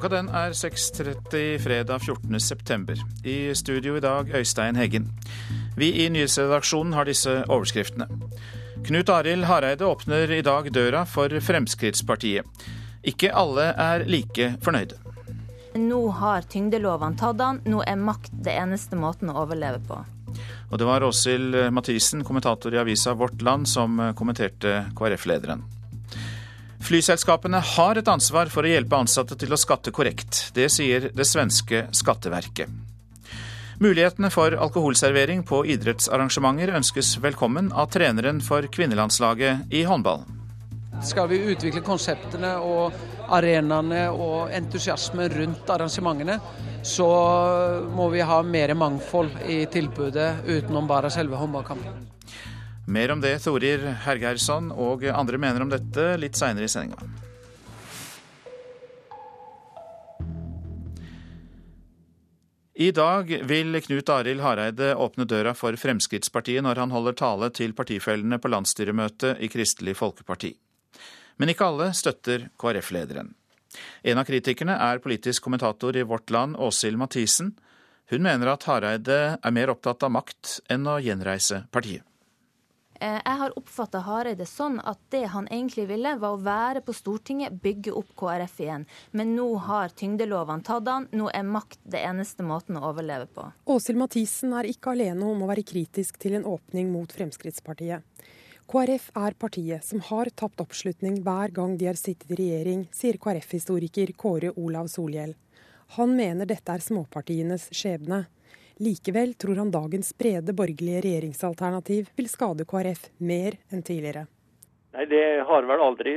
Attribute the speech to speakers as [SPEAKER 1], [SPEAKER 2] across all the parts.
[SPEAKER 1] Klokka den er 6.30 fredag 14.9. I studio i dag Øystein Heggen. Vi i nyhetsredaksjonen har disse overskriftene. Knut Arild Hareide åpner i dag døra for Fremskrittspartiet. Ikke alle er like fornøyde.
[SPEAKER 2] Nå har tyngdelovene tatt han, nå er makt det eneste måten å overleve på.
[SPEAKER 1] Og det var Åshild Mathisen, kommentator i avisa Vårt Land, som kommenterte KrF-lederen. Flyselskapene har et ansvar for å hjelpe ansatte til å skatte korrekt. Det sier det svenske skatteverket. Mulighetene for alkoholservering på idrettsarrangementer ønskes velkommen av treneren for kvinnelandslaget i håndball.
[SPEAKER 3] Skal vi utvikle konseptene og arenaene og entusiasmen rundt arrangementene, så må vi ha mer mangfold i tilbudet utenom bare selve håndballkampen.
[SPEAKER 1] Mer om det Thorir Hergeirsson og andre mener om dette litt seinere i sendinga. I dag vil Knut Arild Hareide åpne døra for Fremskrittspartiet når han holder tale til partifellene på landsstyremøtet i Kristelig Folkeparti. Men ikke alle støtter KrF-lederen. En av kritikerne er politisk kommentator i Vårt Land, Åshild Mathisen. Hun mener at Hareide er mer opptatt av makt enn å gjenreise partiet.
[SPEAKER 2] Eh, jeg har oppfatta Hareide sånn at det han egentlig ville, var å være på Stortinget, bygge opp KrF igjen. Men nå har tyngdelovene tatt han, nå er makt det eneste måten å overleve på.
[SPEAKER 4] Åshild Mathisen er ikke alene om å være kritisk til en åpning mot Fremskrittspartiet. KrF er partiet som har tapt oppslutning hver gang de har sittet i regjering, sier KrF-historiker Kåre Olav Solhjell. Han mener dette er småpartienes skjebne. Likevel tror han dagens brede borgerlige regjeringsalternativ vil skade KrF mer enn tidligere.
[SPEAKER 5] Nei, Det har vel aldri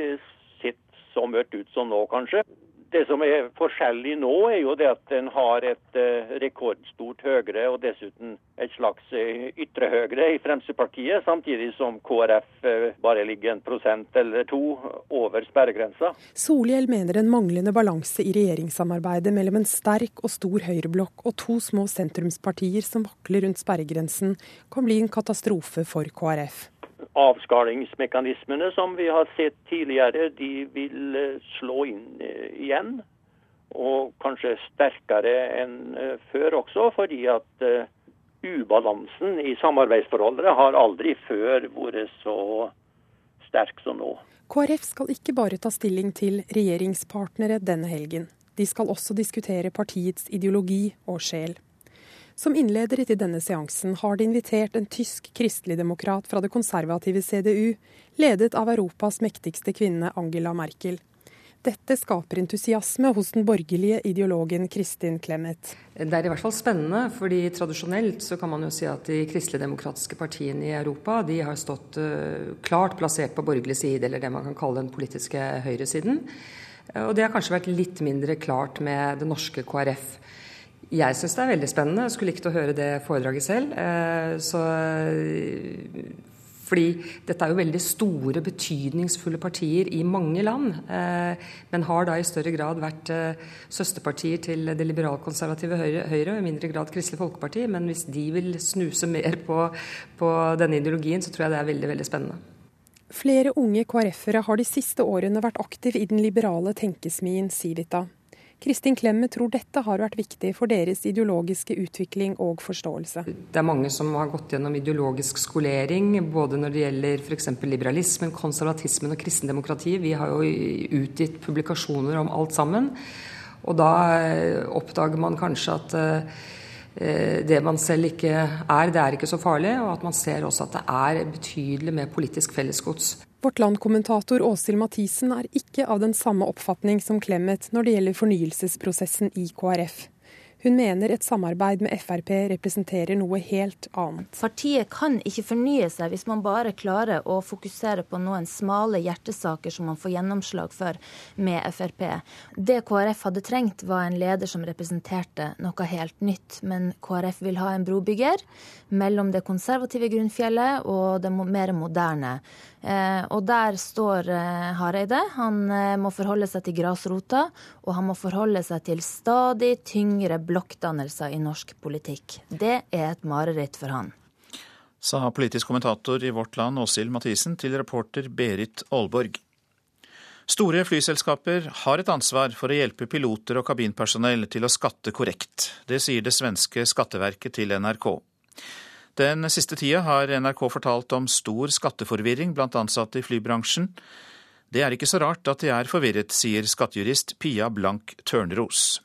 [SPEAKER 5] sett så mørkt ut som nå, kanskje. Det som er forskjellig nå, er jo det at en har et uh, rekordstort Høyre og dessuten et slags uh, ytre Høyre i Fremskrittspartiet, samtidig som KrF uh, bare ligger en prosent eller to over sperregrensa.
[SPEAKER 4] Solhjell mener en manglende balanse i regjeringssamarbeidet mellom en sterk og stor høyreblokk og to små sentrumspartier som vakler rundt sperregrensen, kan bli en katastrofe for KrF
[SPEAKER 5] avskalingsmekanismene som vi har sett tidligere, de vil eh, slå inn eh, igjen. Og kanskje sterkere enn eh, før også, fordi at ubalansen i samarbeidsforholdet har aldri før vært så sterk som nå.
[SPEAKER 4] KrF skal ikke bare ta stilling til regjeringspartnere denne helgen. De skal også diskutere partiets ideologi og sjel. Som innleder til denne seansen har de invitert en tysk kristeligdemokrat fra det konservative CDU, ledet av Europas mektigste kvinne Angela Merkel. Dette skaper entusiasme hos den borgerlige ideologen Kristin Clemet.
[SPEAKER 6] Det er i hvert fall spennende, fordi tradisjonelt så kan man jo si at de kristeligdemokratiske partiene i Europa de har stått uh, klart plassert på borgerlig side, eller det man kan kalle den politiske høyresiden. Og det har kanskje vært litt mindre klart med det norske KrF. Jeg syns det er veldig spennende. Jeg skulle likt å høre det foredraget selv. Eh, så, fordi dette er jo veldig store, betydningsfulle partier i mange land. Eh, men har da i større grad vært eh, søsterpartier til det liberalkonservative Høyre, og i mindre grad Kristelig Folkeparti. Men hvis de vil snuse mer på, på denne ideologien, så tror jeg det er veldig, veldig spennende.
[SPEAKER 4] Flere unge KrF-ere har de siste årene vært aktive i den liberale tenkesmien Civita. Kristin Klemme tror dette har vært viktig for deres ideologiske utvikling og forståelse.
[SPEAKER 6] Det er mange som har gått gjennom ideologisk skolering, både når det gjelder f.eks. liberalismen, konservatismen og kristendemokrati. Vi har jo utgitt publikasjoner om alt sammen. Og da eh, oppdager man kanskje at eh, det man selv ikke er, det er ikke så farlig, og at man ser også at det er betydelig med politisk fellesgods.
[SPEAKER 4] Vårt landkommentator Åshild Mathisen er ikke av den samme oppfatning som Clemet når det gjelder fornyelsesprosessen i KrF. Hun mener et samarbeid med Frp representerer noe helt annet.
[SPEAKER 2] Partiet kan ikke fornye seg hvis man bare klarer å fokusere på noen smale hjertesaker som man får gjennomslag for med Frp. Det KrF hadde trengt, var en leder som representerte noe helt nytt. Men KrF vil ha en brobygger mellom det konservative grunnfjellet og det mer moderne. Eh, og der står eh, Hareide. Han eh, må forholde seg til grasrota, og han må forholde seg til stadig tyngre blokkdannelser i norsk politikk. Det er et mareritt for han.
[SPEAKER 1] Sa politisk kommentator i Vårt Land Åshild Mathisen til reporter Berit Aalborg. Store flyselskaper har et ansvar for å hjelpe piloter og kabinpersonell til å skatte korrekt. Det sier det svenske skatteverket til NRK. Den siste tida har NRK fortalt om stor skatteforvirring blant ansatte i flybransjen. Det er ikke så rart at de er forvirret, sier skattejurist Pia Blank Tørnros.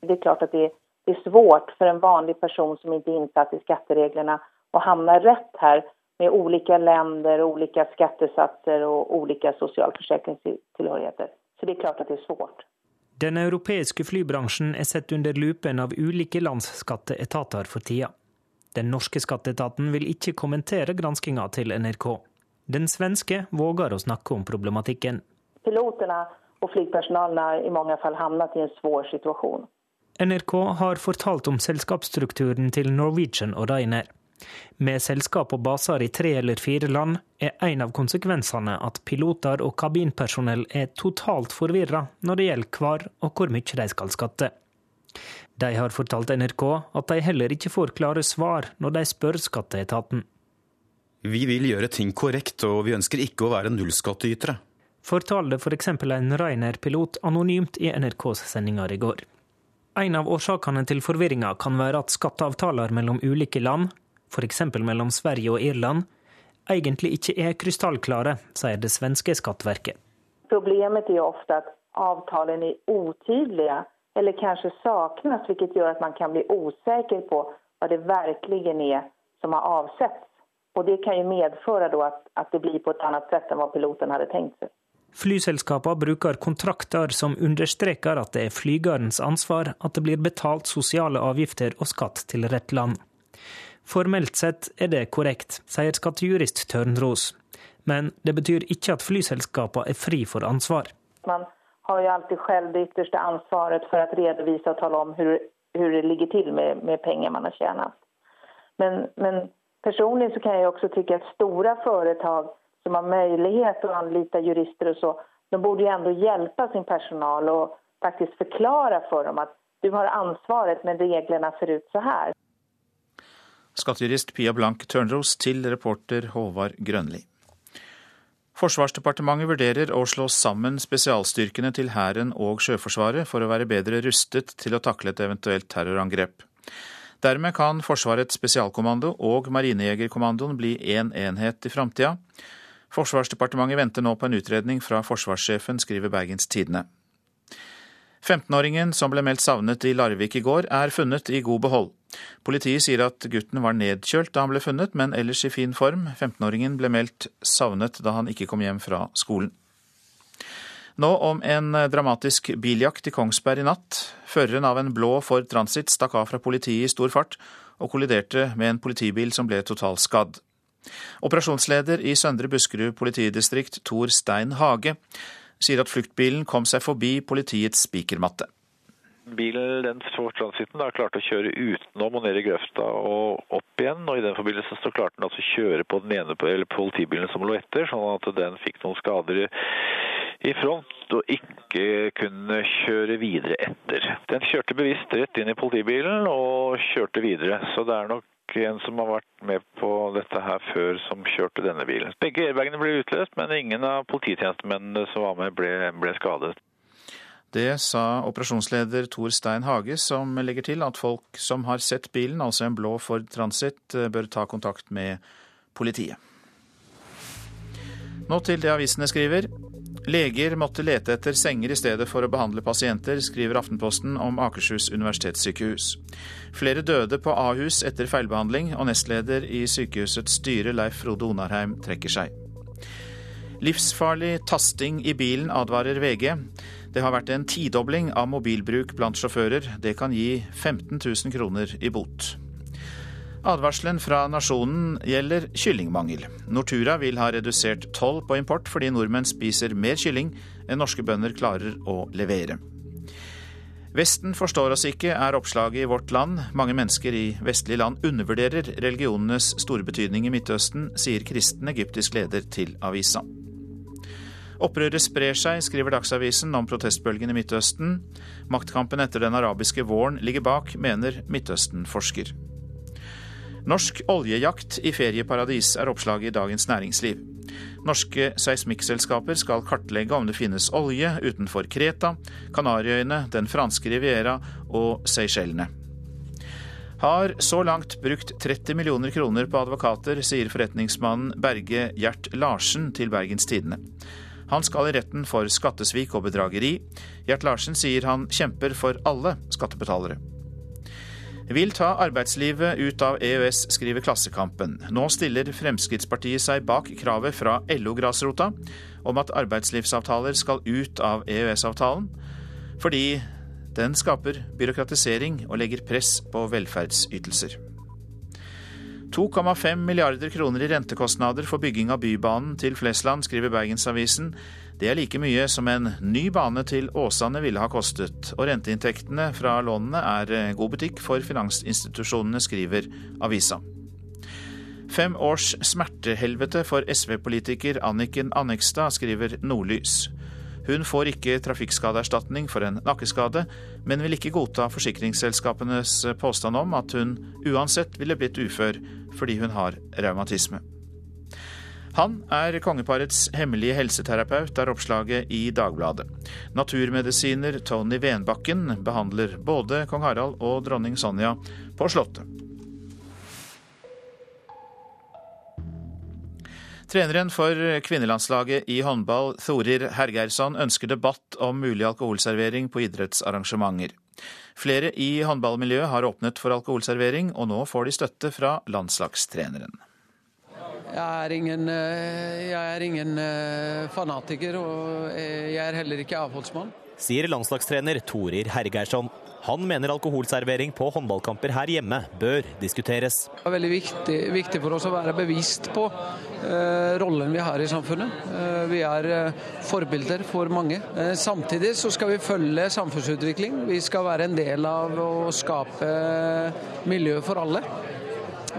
[SPEAKER 7] Det er klart at det er svårt for en vanlig person som ikke er innsatt i skattereglene, å havne rett her med ulike land, ulike skattesatser og ulike sosialforsikringstilhørigheter. Så det er klart at det er svårt.
[SPEAKER 8] Den europeiske flybransjen er sett under lupen av ulike lands skatteetater for tida. Den norske skatteetaten vil ikke kommentere granskinga til NRK. Den svenske våger å snakke om problematikken.
[SPEAKER 7] Pilotene og flypersonalene i mange fall havnet i en svår situasjon.
[SPEAKER 8] NRK har fortalt om selskapsstrukturen til Norwegian og Ryanair. Med selskap og baser i tre eller fire land er en av konsekvensene at piloter og kabinpersonell er totalt forvirra når det gjelder hvar og hvor mye de skal skatte. De har fortalt NRK at de heller ikke får klare svar når de spør skatteetaten.
[SPEAKER 9] Vi vil gjøre ting korrekt, og vi ønsker ikke å være nullskattytere.
[SPEAKER 8] Fortalte f.eks. For en Reiner-pilot anonymt i NRKs sendinger i går. En av årsakene til forvirringa kan være at skatteavtaler mellom ulike land f.eks. mellom Sverige og Irland, egentlig ikke er krystallklare, sier det svenske skattverket.
[SPEAKER 7] Problemet er ofte at avtalene er utydelige eller kanskje savnes, hvilket gjør at man kan bli usikker på hva det virkelig er som har avsett. Og Det kan jo medføre at, at, det blir på et annet sett enn hva piloten hadde tenkt seg.
[SPEAKER 8] Flyselskapene bruker kontrakter som understreker at det er flygerens ansvar at det blir betalt sosiale avgifter og skatt til rett land. Formelt sett er det korrekt, sier skattejurist Tørnros. Men det betyr ikke at flyselskapene er fri for ansvar.
[SPEAKER 7] Man har jo alltid selv det ytterste ansvaret for å redovise og tale om hvordan det ligger til med, med penger man har tjänat. Men, men personlig så kan jeg også tykke at store företag som har möjlighet att å anlite jurister og så, de borde jo ändå hjelpe sin personal og faktisk forklare for dem at du har ansvaret, men reglene ser ut så her.
[SPEAKER 1] Skattejurist Pia Blank Tørnros til reporter Håvard Grønli. Forsvarsdepartementet vurderer å slå sammen spesialstyrkene til Hæren og Sjøforsvaret for å være bedre rustet til å takle et eventuelt terrorangrep. Dermed kan Forsvarets spesialkommando og Marinejegerkommandoen bli én en enhet i framtida. Forsvarsdepartementet venter nå på en utredning fra forsvarssjefen, skriver Bergens Tidende. 15-åringen som ble meldt savnet i Larvik i går, er funnet i god behold. Politiet sier at gutten var nedkjølt da han ble funnet, men ellers i fin form. 15-åringen ble meldt savnet da han ikke kom hjem fra skolen. Nå om en dramatisk biljakt i Kongsberg i natt. Føreren av en blå Ford Transit stakk av fra politiet i stor fart og kolliderte med en politibil som ble totalskadd. Operasjonsleder i Søndre Buskerud politidistrikt, Tor Stein Hage, sier at fluktbilen kom seg forbi politiets spikermatte.
[SPEAKER 10] Bilen, den transiten da, klarte å kjøre utenom og ned i grøfta og opp igjen. og I den forbindelse så klarte den altså å kjøre på den ene eller politibilen som lå etter, sånn at den fikk noen skader i front og ikke kunne kjøre videre etter. Den kjørte bevisst rett inn i politibilen og kjørte videre. Så det er nok en som har vært med på dette her før, som kjørte denne bilen. Begge airbagene ble utløst, men ingen av polititjenestemennene som var med, ble, ble skadet.
[SPEAKER 1] Det sa operasjonsleder Tor Stein Hage, som legger til at folk som har sett bilen, altså en blå Ford Transit, eh, bør ta kontakt med politiet. Nå til det avisene skriver. Leger måtte lete etter senger i stedet for å behandle pasienter, skriver Aftenposten om Akershus universitetssykehus. Flere døde på Ahus etter feilbehandling, og nestleder i sykehusets styre, Leif Frode Onarheim, trekker seg. Livsfarlig tasting i bilen, advarer VG. Det har vært en tidobling av mobilbruk blant sjåfører. Det kan gi 15 000 kroner i bot. Advarselen fra Nasjonen gjelder kyllingmangel. Nortura vil ha redusert toll på import fordi nordmenn spiser mer kylling enn norske bønder klarer å levere. Vesten forstår oss ikke, er oppslaget i Vårt Land. Mange mennesker i vestlige land undervurderer religionenes store betydning i Midtøsten, sier kristen egyptisk leder til avisa. Opprøret sprer seg, skriver Dagsavisen om protestbølgen i Midtøsten. Maktkampen etter den arabiske våren ligger bak, mener Midtøsten-forsker. Norsk oljejakt i ferieparadis er oppslaget i Dagens Næringsliv. Norske seismikkselskaper skal kartlegge om det finnes olje utenfor Kreta, Kanariøyene, den franske Riviera og Seychellene. Har så langt brukt 30 millioner kroner på advokater, sier forretningsmannen Berge Gjert Larsen til Bergens Tidende. Han skal i retten for skattesvik og bedrageri. Gjert Larsen sier han kjemper for alle skattebetalere. Vil ta arbeidslivet ut av EØS, skriver Klassekampen. Nå stiller Fremskrittspartiet seg bak kravet fra LO-grasrota om at arbeidslivsavtaler skal ut av EØS-avtalen, fordi den skaper byråkratisering og legger press på velferdsytelser. 2,5 milliarder kroner i rentekostnader for bygging av Bybanen til Flesland, skriver Bergensavisen. Det er like mye som en ny bane til Åsane ville ha kostet, og renteinntektene fra lånene er eh, god butikk for finansinstitusjonene, skriver avisa. Fem års smertehelvete for SV-politiker Anniken Annekstad, skriver Nordlys. Hun får ikke trafikkskadeerstatning for en nakkeskade, men vil ikke godta forsikringsselskapenes påstand om at hun uansett ville blitt ufør fordi hun har revmatisme. Han er kongeparets hemmelige helseterapeut, er oppslaget i Dagbladet. Naturmedisiner Tony Venbakken behandler både kong Harald og dronning Sonja på Slottet. Treneren for kvinnelandslaget i håndball, Thorir Hergeirsson, ønsker debatt om mulig alkoholservering på idrettsarrangementer. Flere i håndballmiljøet har åpnet for alkoholservering, og nå får de støtte fra landslagstreneren.
[SPEAKER 3] Jeg er ingen, eh, jeg er ingen eh, fanatiker, og eh, jeg er heller ikke avholdsmann.
[SPEAKER 11] Sier landslagstrener Torir Hergeirsson. Han mener alkoholservering på håndballkamper her hjemme bør diskuteres.
[SPEAKER 3] Det er veldig viktig, viktig for oss å være bevisst på eh, rollen vi har i samfunnet. Eh, vi er eh, forbilder for mange. samtidig så skal vi følge samfunnsutvikling. Vi skal være en del av å skape miljø for alle.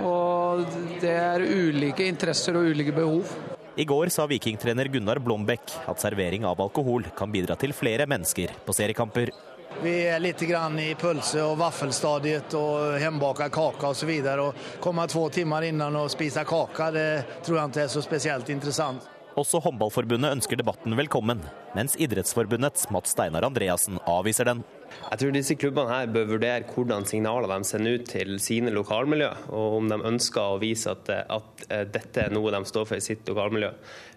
[SPEAKER 3] Og det er ulike interesser og ulike behov.
[SPEAKER 11] I går sa vikingtrener Gunnar Blombekk at servering av alkohol kan bidra til flere mennesker på seriekamper.
[SPEAKER 12] Vi er litt grann i pølse- og vaffelstadiet og hjemmebaka kake osv. Å komme to timer innan og spise kake, det tror jeg ikke er så spesielt interessant.
[SPEAKER 11] Også Håndballforbundet ønsker debatten velkommen, mens Idrettsforbundets Mats Steinar Andreassen avviser den.
[SPEAKER 13] Jeg tror disse klubbene her bør vurdere hvordan signaler de sender ut til sine lokalmiljø, og om de ønsker å vise at, at eh, dette er noe de står for i sitt lokalmiljø.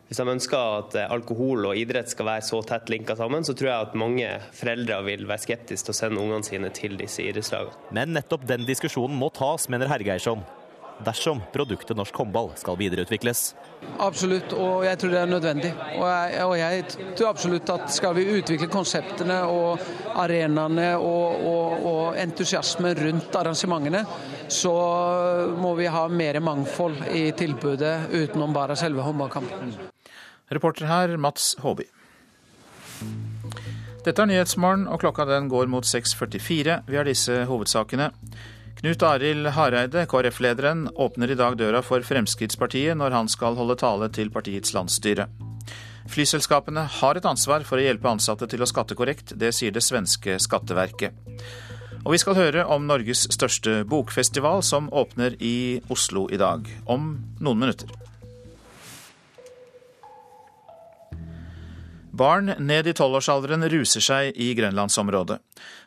[SPEAKER 13] Hvis de ønsker at eh, alkohol og idrett skal være så tett linka sammen, så tror jeg at mange foreldre vil være skeptiske til å sende ungene sine til disse idrettslagene.
[SPEAKER 11] Men nettopp den diskusjonen må tas, mener Hergeirsson dersom produktet norsk håndball skal videreutvikles.
[SPEAKER 3] Absolutt, og jeg tror det er nødvendig. Og jeg, og jeg tror absolutt at skal vi utvikle konseptene og arenaene og, og, og entusiasmen rundt arrangementene, så må vi ha mer mangfold i tilbudet utenom bare selve håndballkampen.
[SPEAKER 1] Reporter her Mats Håby. Dette er Nyhetsmorgen, og klokka den går mot 6.44. Vi har disse hovedsakene. Knut Arild Hareide, KrF-lederen, åpner i dag døra for Fremskrittspartiet når han skal holde tale til partiets landsstyre. Flyselskapene har et ansvar for å hjelpe ansatte til å skatte korrekt, det sier det svenske skatteverket. Og vi skal høre om Norges største bokfestival, som åpner i Oslo i dag, om noen minutter. Barn ned i tolvårsalderen ruser seg i grenlandsområdet.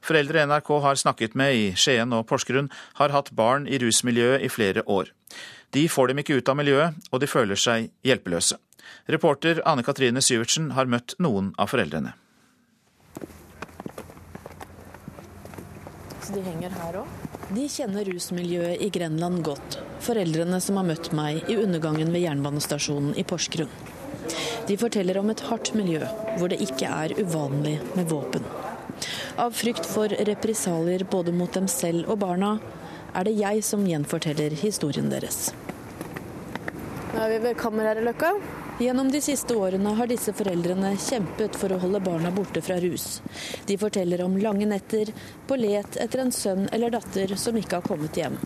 [SPEAKER 1] Foreldre NRK har snakket med i Skien og Porsgrunn, har hatt barn i rusmiljøet i flere år. De får dem ikke ut av miljøet, og de føler seg hjelpeløse. Reporter Anne Katrine Syvertsen har møtt noen av foreldrene.
[SPEAKER 14] Så de henger her òg? De kjenner rusmiljøet i Grenland godt. Foreldrene som har møtt meg i undergangen ved jernbanestasjonen i Porsgrunn. De forteller om et hardt miljø hvor det ikke er uvanlig med våpen. Av frykt for represalier både mot dem selv og barna, er det jeg som gjenforteller historien deres.
[SPEAKER 15] Nå er vi ved kammeret Løkka.
[SPEAKER 14] Gjennom de siste årene har disse foreldrene kjempet for å holde barna borte fra rus. De forteller om lange netter på let etter en sønn eller datter som ikke har kommet hjem.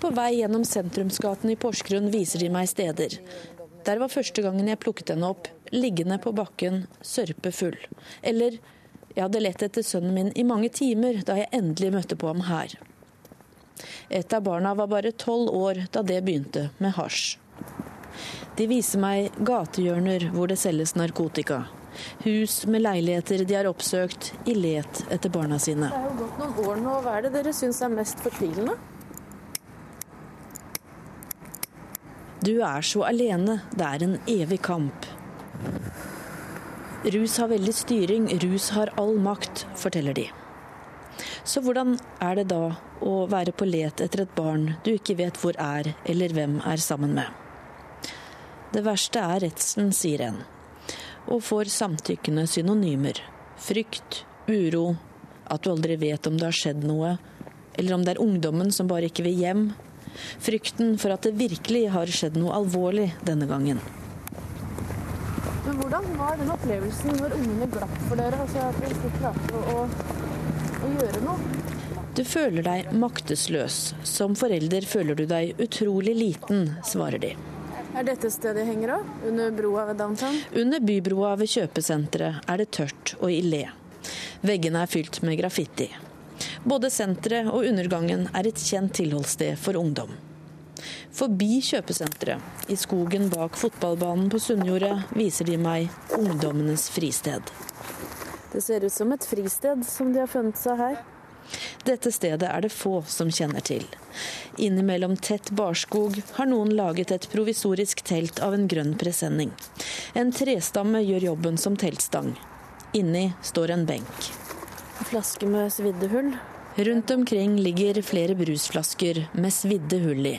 [SPEAKER 14] På vei gjennom sentrumsgaten i Porsgrunn viser de meg steder. Der var første gangen jeg plukket henne opp, liggende på bakken, sørpefull. Eller jeg hadde lett etter sønnen min i mange timer da jeg endelig møtte på ham her. Et av barna var bare tolv år da det begynte med hasj. De viser meg gatehjørner hvor det selges narkotika. Hus med leiligheter de har oppsøkt i let etter barna sine.
[SPEAKER 15] Det er jo gått noen år nå. Hva er det dere syns er mest fortvilende?
[SPEAKER 14] Du er så alene. Det er en evig kamp. Rus har veldig styring, rus har all makt, forteller de. Så hvordan er det da å være på let etter et barn du ikke vet hvor er, eller hvem er sammen med? Det verste er redselen, sier en, og får samtykkende synonymer. Frykt, uro, at du aldri vet om det har skjedd noe, eller om det er ungdommen som bare ikke vil hjem. Frykten for at det virkelig har skjedd noe alvorlig denne gangen.
[SPEAKER 15] Men hvordan var den opplevelsen når ungene glapp for dere? Altså at dere ikke klarte å, å gjøre noe?
[SPEAKER 14] Du føler deg maktesløs. Som forelder føler du deg utrolig liten, svarer de.
[SPEAKER 15] Er dette stedet jeg henger av? Under broa ved downtown?
[SPEAKER 14] Under bybroa ved kjøpesenteret er det tørt og ille. Veggene er fylt med graffiti. Både senteret og undergangen er et kjent tilholdssted for ungdom. Forbi kjøpesenteret, i skogen bak fotballbanen på Sunnjordet, viser de meg ungdommenes fristed.
[SPEAKER 15] Det ser ut som et fristed som de har funnet seg her.
[SPEAKER 14] Dette stedet er det få som kjenner til. Innimellom tett barskog har noen laget et provisorisk telt av en grønn presenning. En trestamme gjør jobben som teltstang. Inni står en benk.
[SPEAKER 15] En flaske med svidde hull.
[SPEAKER 14] Rundt omkring ligger flere brusflasker med svidde hull i.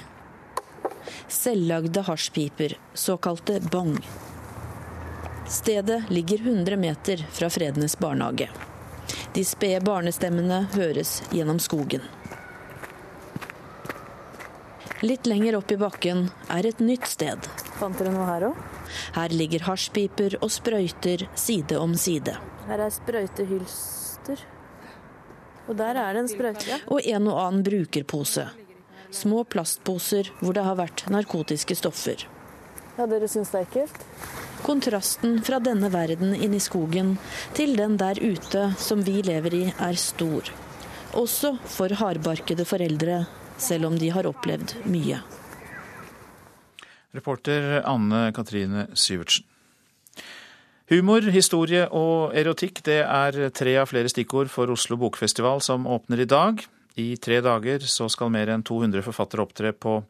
[SPEAKER 14] Selvlagde hasjpiper, såkalte bong. Stedet ligger 100 meter fra Fredenes barnehage. De spede barnestemmene høres gjennom skogen. Litt lenger opp i bakken er et nytt sted.
[SPEAKER 15] Fant dere noe her òg?
[SPEAKER 14] Her ligger hasjpiper og sprøyter side om side.
[SPEAKER 15] Her er sprøytehylster. Og der er det en sprøyte.
[SPEAKER 14] Og en og annen brukerpose. Små plastposer hvor det har vært narkotiske stoffer.
[SPEAKER 15] Ja, dere syns det er ekkelt?
[SPEAKER 14] Kontrasten fra denne verden inne i skogen til den der ute som vi lever i, er stor. Også for hardbarkede foreldre, selv om de har opplevd mye.
[SPEAKER 1] Reporter Anne Katrine Syvertsen. Humor, historie og erotikk det er tre av flere stikkord for Oslo Bokfestival, som åpner i dag. I tre dager så skal mer enn 200 forfattere opptre på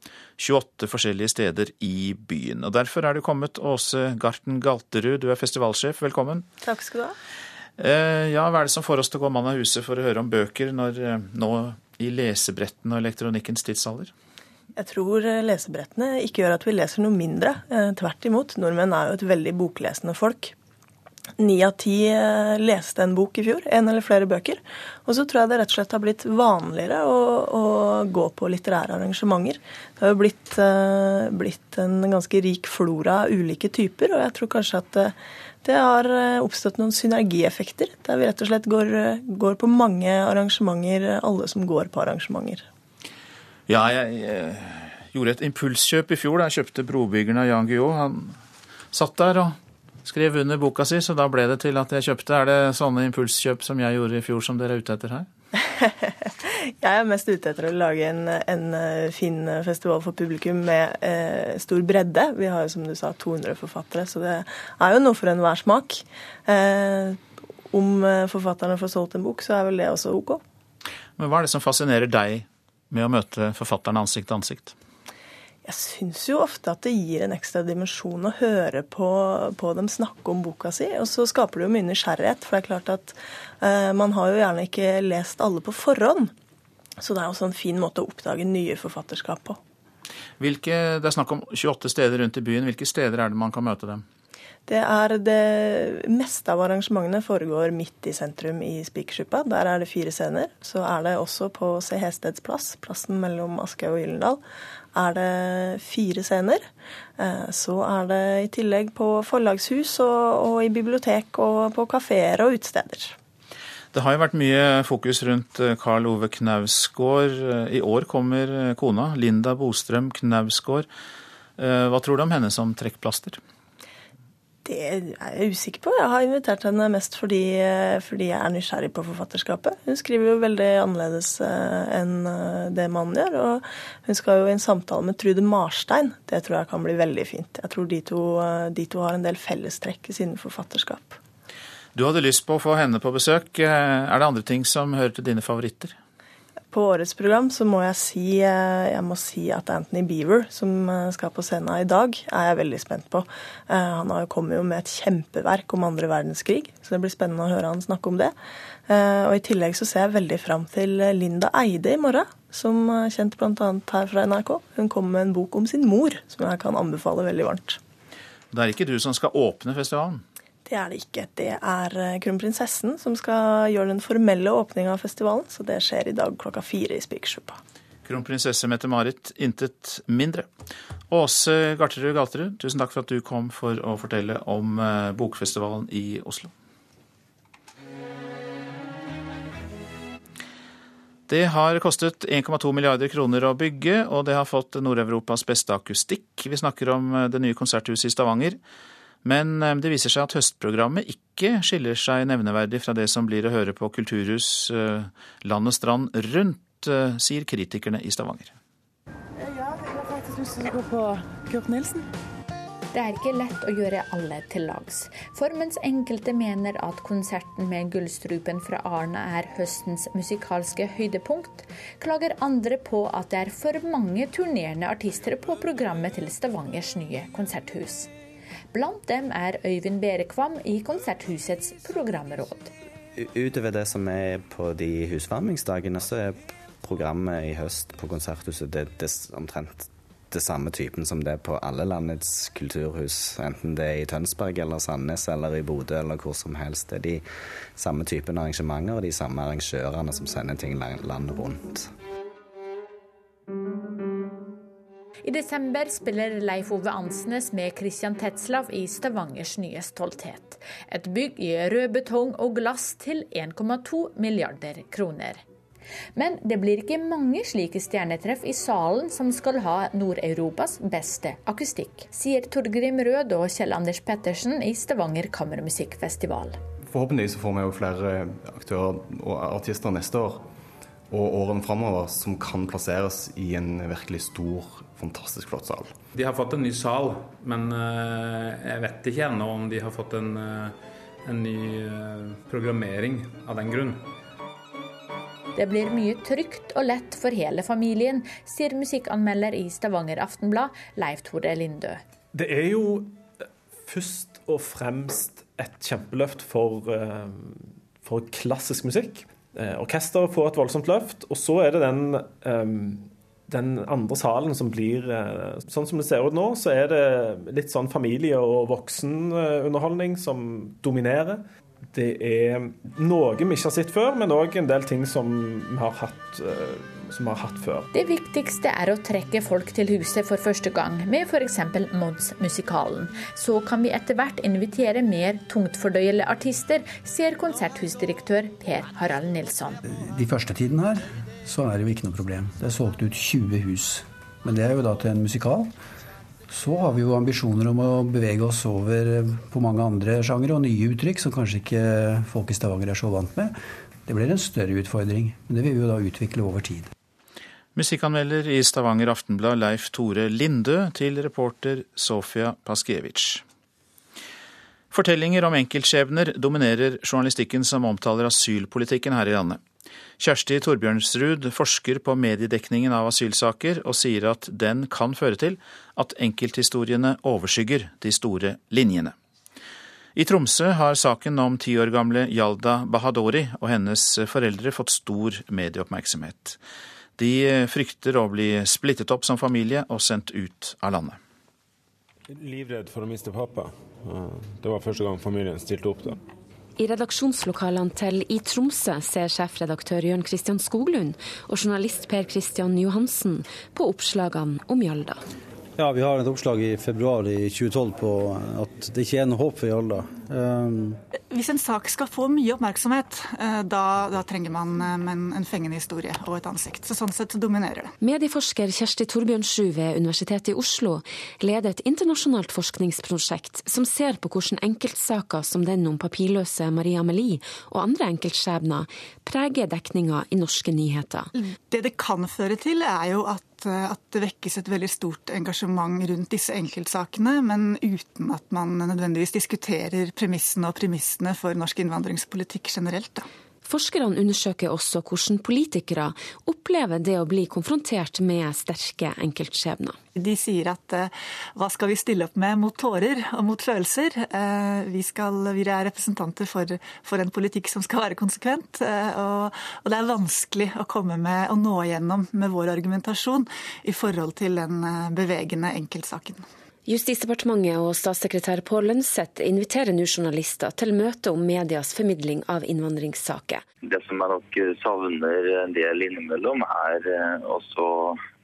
[SPEAKER 1] 28 forskjellige steder i byen. Og Derfor er du kommet, Åse Garten Galterud, du er festivalsjef. Velkommen.
[SPEAKER 16] Takk skal du ha.
[SPEAKER 1] Eh, ja, Hva er det som får oss til å gå mann av huset for å høre om bøker når, eh, nå i lesebretten og elektronikkens tidsalder?
[SPEAKER 16] Jeg tror eh, lesebrettene ikke gjør at vi leser noe mindre. Tvert imot. Nordmenn er jo et veldig boklesende folk. Ni av ti leste en bok i fjor, en eller flere bøker. Og så tror jeg det rett og slett har blitt vanligere å, å gå på litterære arrangementer. Det har jo blitt, blitt, en ganske rik flora av ulike typer, og jeg tror kanskje at det har oppstått noen synergieffekter. Der vi rett og slett går, går på mange arrangementer, alle som går på arrangementer.
[SPEAKER 1] Ja, jeg, jeg gjorde et impulskjøp i fjor. Jeg kjøpte 'Brobyggeren' av Jan Guillou. Han satt der og skrev under boka si, så da ble det til at jeg kjøpte. Er det sånne impulskjøp som jeg gjorde i fjor som dere er ute etter her?
[SPEAKER 16] jeg er mest ute etter å lage en, en fin festival for publikum med eh, stor bredde. Vi har jo som du sa 200 forfattere, så det er jo noe for enhver smak. Eh, om forfatterne får solgt en bok, så er vel det også OK.
[SPEAKER 1] Men hva er det som fascinerer deg med å møte forfatterne ansikt til ansikt?
[SPEAKER 16] Jeg syns jo ofte at det gir en ekstra dimensjon å høre på, på, dem snakke om boka si. Og så skaper det jo mye nysgjerrighet, for det er klart at uh, man har jo gjerne ikke lest alle på forhånd. Så det er også en fin måte å oppdage nye forfatterskap på.
[SPEAKER 1] Hvilke, det er snakk om 28 steder rundt i byen. Hvilke steder er det man kan møte dem?
[SPEAKER 16] Det er det meste av arrangementene foregår midt i sentrum i Spikersuppa. Der er det fire scener. Så er det også på Se Hesteds plass, plassen mellom Aschehoug og Gyllendal, er det fire scener. Så er det i tillegg på forlagshus og, og i bibliotek og på kafeer og utesteder.
[SPEAKER 1] Det har jo vært mye fokus rundt Karl Ove Knausgård. I år kommer kona, Linda Bostrøm Knausgård. Hva tror du om henne som trekkplaster?
[SPEAKER 16] Det er jeg usikker på. Jeg har invitert henne mest fordi, fordi, jeg er nysgjerrig på forfatterskapet. Hun skriver jo veldig annerledes eh, enn eh, det mannen gjør. Og hun skal jo i en samtale med Trude Marstein. Det tror jeg kan bli veldig fint. Jeg tror de to, eh, de to har en del fellestrekk i sine forfatterskap.
[SPEAKER 1] Du hadde lyst på å få henne på besøk. Er det andre ting som hører til dine favoritter?
[SPEAKER 16] På årets program så må jeg si, eh, jeg må si at Anthony Beaver, som eh, skal på scenen i dag, er jeg veldig spent på. Eh, han kommet jo med et kjempeverk om andre verdenskrig, så det blir spennende å høre han snakke om det. Og I tillegg så ser jeg veldig fram til Linda Eide i morgen, som er kjent bl.a. her fra NRK. Hun kommer med en bok om sin mor, som jeg kan anbefale veldig varmt.
[SPEAKER 1] Det er ikke du som skal åpne festivalen?
[SPEAKER 16] Det er det ikke. Det er eh, kronprinsessen som skal gjøre den formelle åpninga av festivalen. Så det skjer i dag klokka fire i Spikersuppa.
[SPEAKER 1] Kronprinsesse Mette-Marit, intet mindre. Åse Garterud Galterud, tusen takk for at du kom for å fortelle om eh, bokfestivalen i Oslo. Det har kostet 1,2 milliarder kroner å bygge, og det har fått Nord-Europas beste akustikk. Vi snakker om eh, det nye konserthuset i Stavanger. Men eh, det viser seg at høstprogrammet ikke skiller seg nevneverdig fra det som blir å høre på kulturhus eh, land og strand rundt, eh, sier kritikerne i Stavanger.
[SPEAKER 15] Ja, jeg har faktisk lyst til å gå på Kurt Nilsen.
[SPEAKER 17] Det er ikke lett å gjøre alle til lags. For mens enkelte mener at konserten med Gullstrupen fra Arne er høstens musikalske høydepunkt, klager andre på at det er for mange turnerende artister på programmet til Stavangers nye konserthus. Blant dem er Øyvind Berekvam i Konserthusets programråd.
[SPEAKER 18] Utover det som er på de husvarmingsdagene, så er programmet i høst på Konserthuset det, det omtrent det samme typen som det er på alle landets kulturhus. Enten det er i Tønsberg eller Sandnes eller i Bodø eller hvor som helst. Det er de samme typen arrangementer og de samme arrangørene som sender ting landet rundt.
[SPEAKER 17] I desember spiller Leif Ove Ansnes med Christian Tetzlav i Stavangers nye stolthet. Et bygg i rød betong og glass til 1,2 milliarder kroner. Men det blir ikke mange slike stjernetreff i salen som skal ha Nord-Europas beste akustikk, sier Torgrim Rød og Kjell Anders Pettersen i Stavanger kammermusikkfestival.
[SPEAKER 19] Forhåpentligvis får vi jo flere aktører og artister neste år og årene framover som kan plasseres i en virkelig stor, fantastisk flott sal.
[SPEAKER 20] De har fått en ny sal, men eh, jeg vet ikke ennå om de har fått en, eh, en ny eh, programmering av den grunn.
[SPEAKER 17] Det blir mye trygt og lett for hele familien, sier musikkanmelder i Stavanger Aftenblad, Leif Tore Lindø.
[SPEAKER 21] Det er jo først og fremst et kjempeløft for, for klassisk musikk. Orkesteret får et voldsomt løft. Og så er det den, ehm, den andre salen som blir eh, Sånn som det ser ut nå, så er det litt sånn familie- og voksenunderholdning som dominerer. Det er noe vi ikke har sett før, men òg en del ting som vi har hatt eh, som vi har hatt før.
[SPEAKER 17] Det viktigste er å trekke folk til huset for første gang, med f.eks. Mons-musikalen. Så kan vi etter hvert invitere mer tungtfordøyelige artister, sier konserthusdirektør Per Harald Nilsson.
[SPEAKER 22] De første tiden her så er det jo ikke noe problem. Det er solgt ut 20 hus. Men det er jo da til en musikal. Så har vi jo ambisjoner om å bevege oss over på mange andre sjangere og nye uttrykk som kanskje ikke folk i Stavanger er så vant med. Det blir en større utfordring, men det vil vi jo da utvikle over tid.
[SPEAKER 1] Musikkanmelder i Stavanger Aftenblad Leif Tore Lindø til reporter Sofia Paskiewicz. Fortellinger om enkeltskjebner dominerer journalistikken som omtaler asylpolitikken her i landet. Kjersti Torbjørnsrud forsker på mediedekningen av asylsaker, og sier at den kan føre til at enkelthistoriene overskygger de store linjene. I Tromsø har saken om ti år gamle Yalda Bahadori og hennes foreldre fått stor medieoppmerksomhet. De frykter å bli splittet opp som familie og sendt ut av landet.
[SPEAKER 23] Livredd for å miste pappa. Det var første gang familien stilte opp da.
[SPEAKER 24] I redaksjonslokalene til I Tromsø ser sjefredaktør Jørn Christian Skoglund og journalist Per Christian Johansen på oppslagene om Hjalda.
[SPEAKER 25] Ja, Vi har et oppslag i februar i 2012 på at det ikke er noe håp for Hjalda. Um...
[SPEAKER 26] Hvis en sak skal få mye oppmerksomhet, eh, da, da trenger man eh, en, en fengende historie og et ansikt. Så Sånn sett dominerer det.
[SPEAKER 24] Medieforsker Kjersti Torbjørnsrud ved Universitetet i Oslo leder et internasjonalt forskningsprosjekt som ser på hvordan enkeltsaker som den om papirløse Maria Amelie og andre enkeltskjebner preger dekninga i norske nyheter.
[SPEAKER 26] Det det kan føre til, er jo at at det vekkes et veldig stort engasjement rundt disse enkeltsakene, men uten at man nødvendigvis diskuterer premissene og premissene for norsk innvandringspolitikk generelt. Da.
[SPEAKER 24] Forskerne undersøker også hvordan politikere opplever det å bli konfrontert med sterke enkeltskjebner.
[SPEAKER 26] De sier at uh, hva skal vi stille opp med mot tårer og mot følelser? Uh, vi, skal, vi, er representanter for, for, en politikk som skal være konsekvent. Uh, og, og, det er vanskelig å komme med og nå igjennom med vår argumentasjon i forhold til den bevegende enkeltsaken.
[SPEAKER 24] Justisdepartementet og statssekretær Pål Lønseth inviterer nå journalister til møte om medias formidling av innvandringssaker.
[SPEAKER 27] Det som jeg nok savner en del innimellom, er eh, også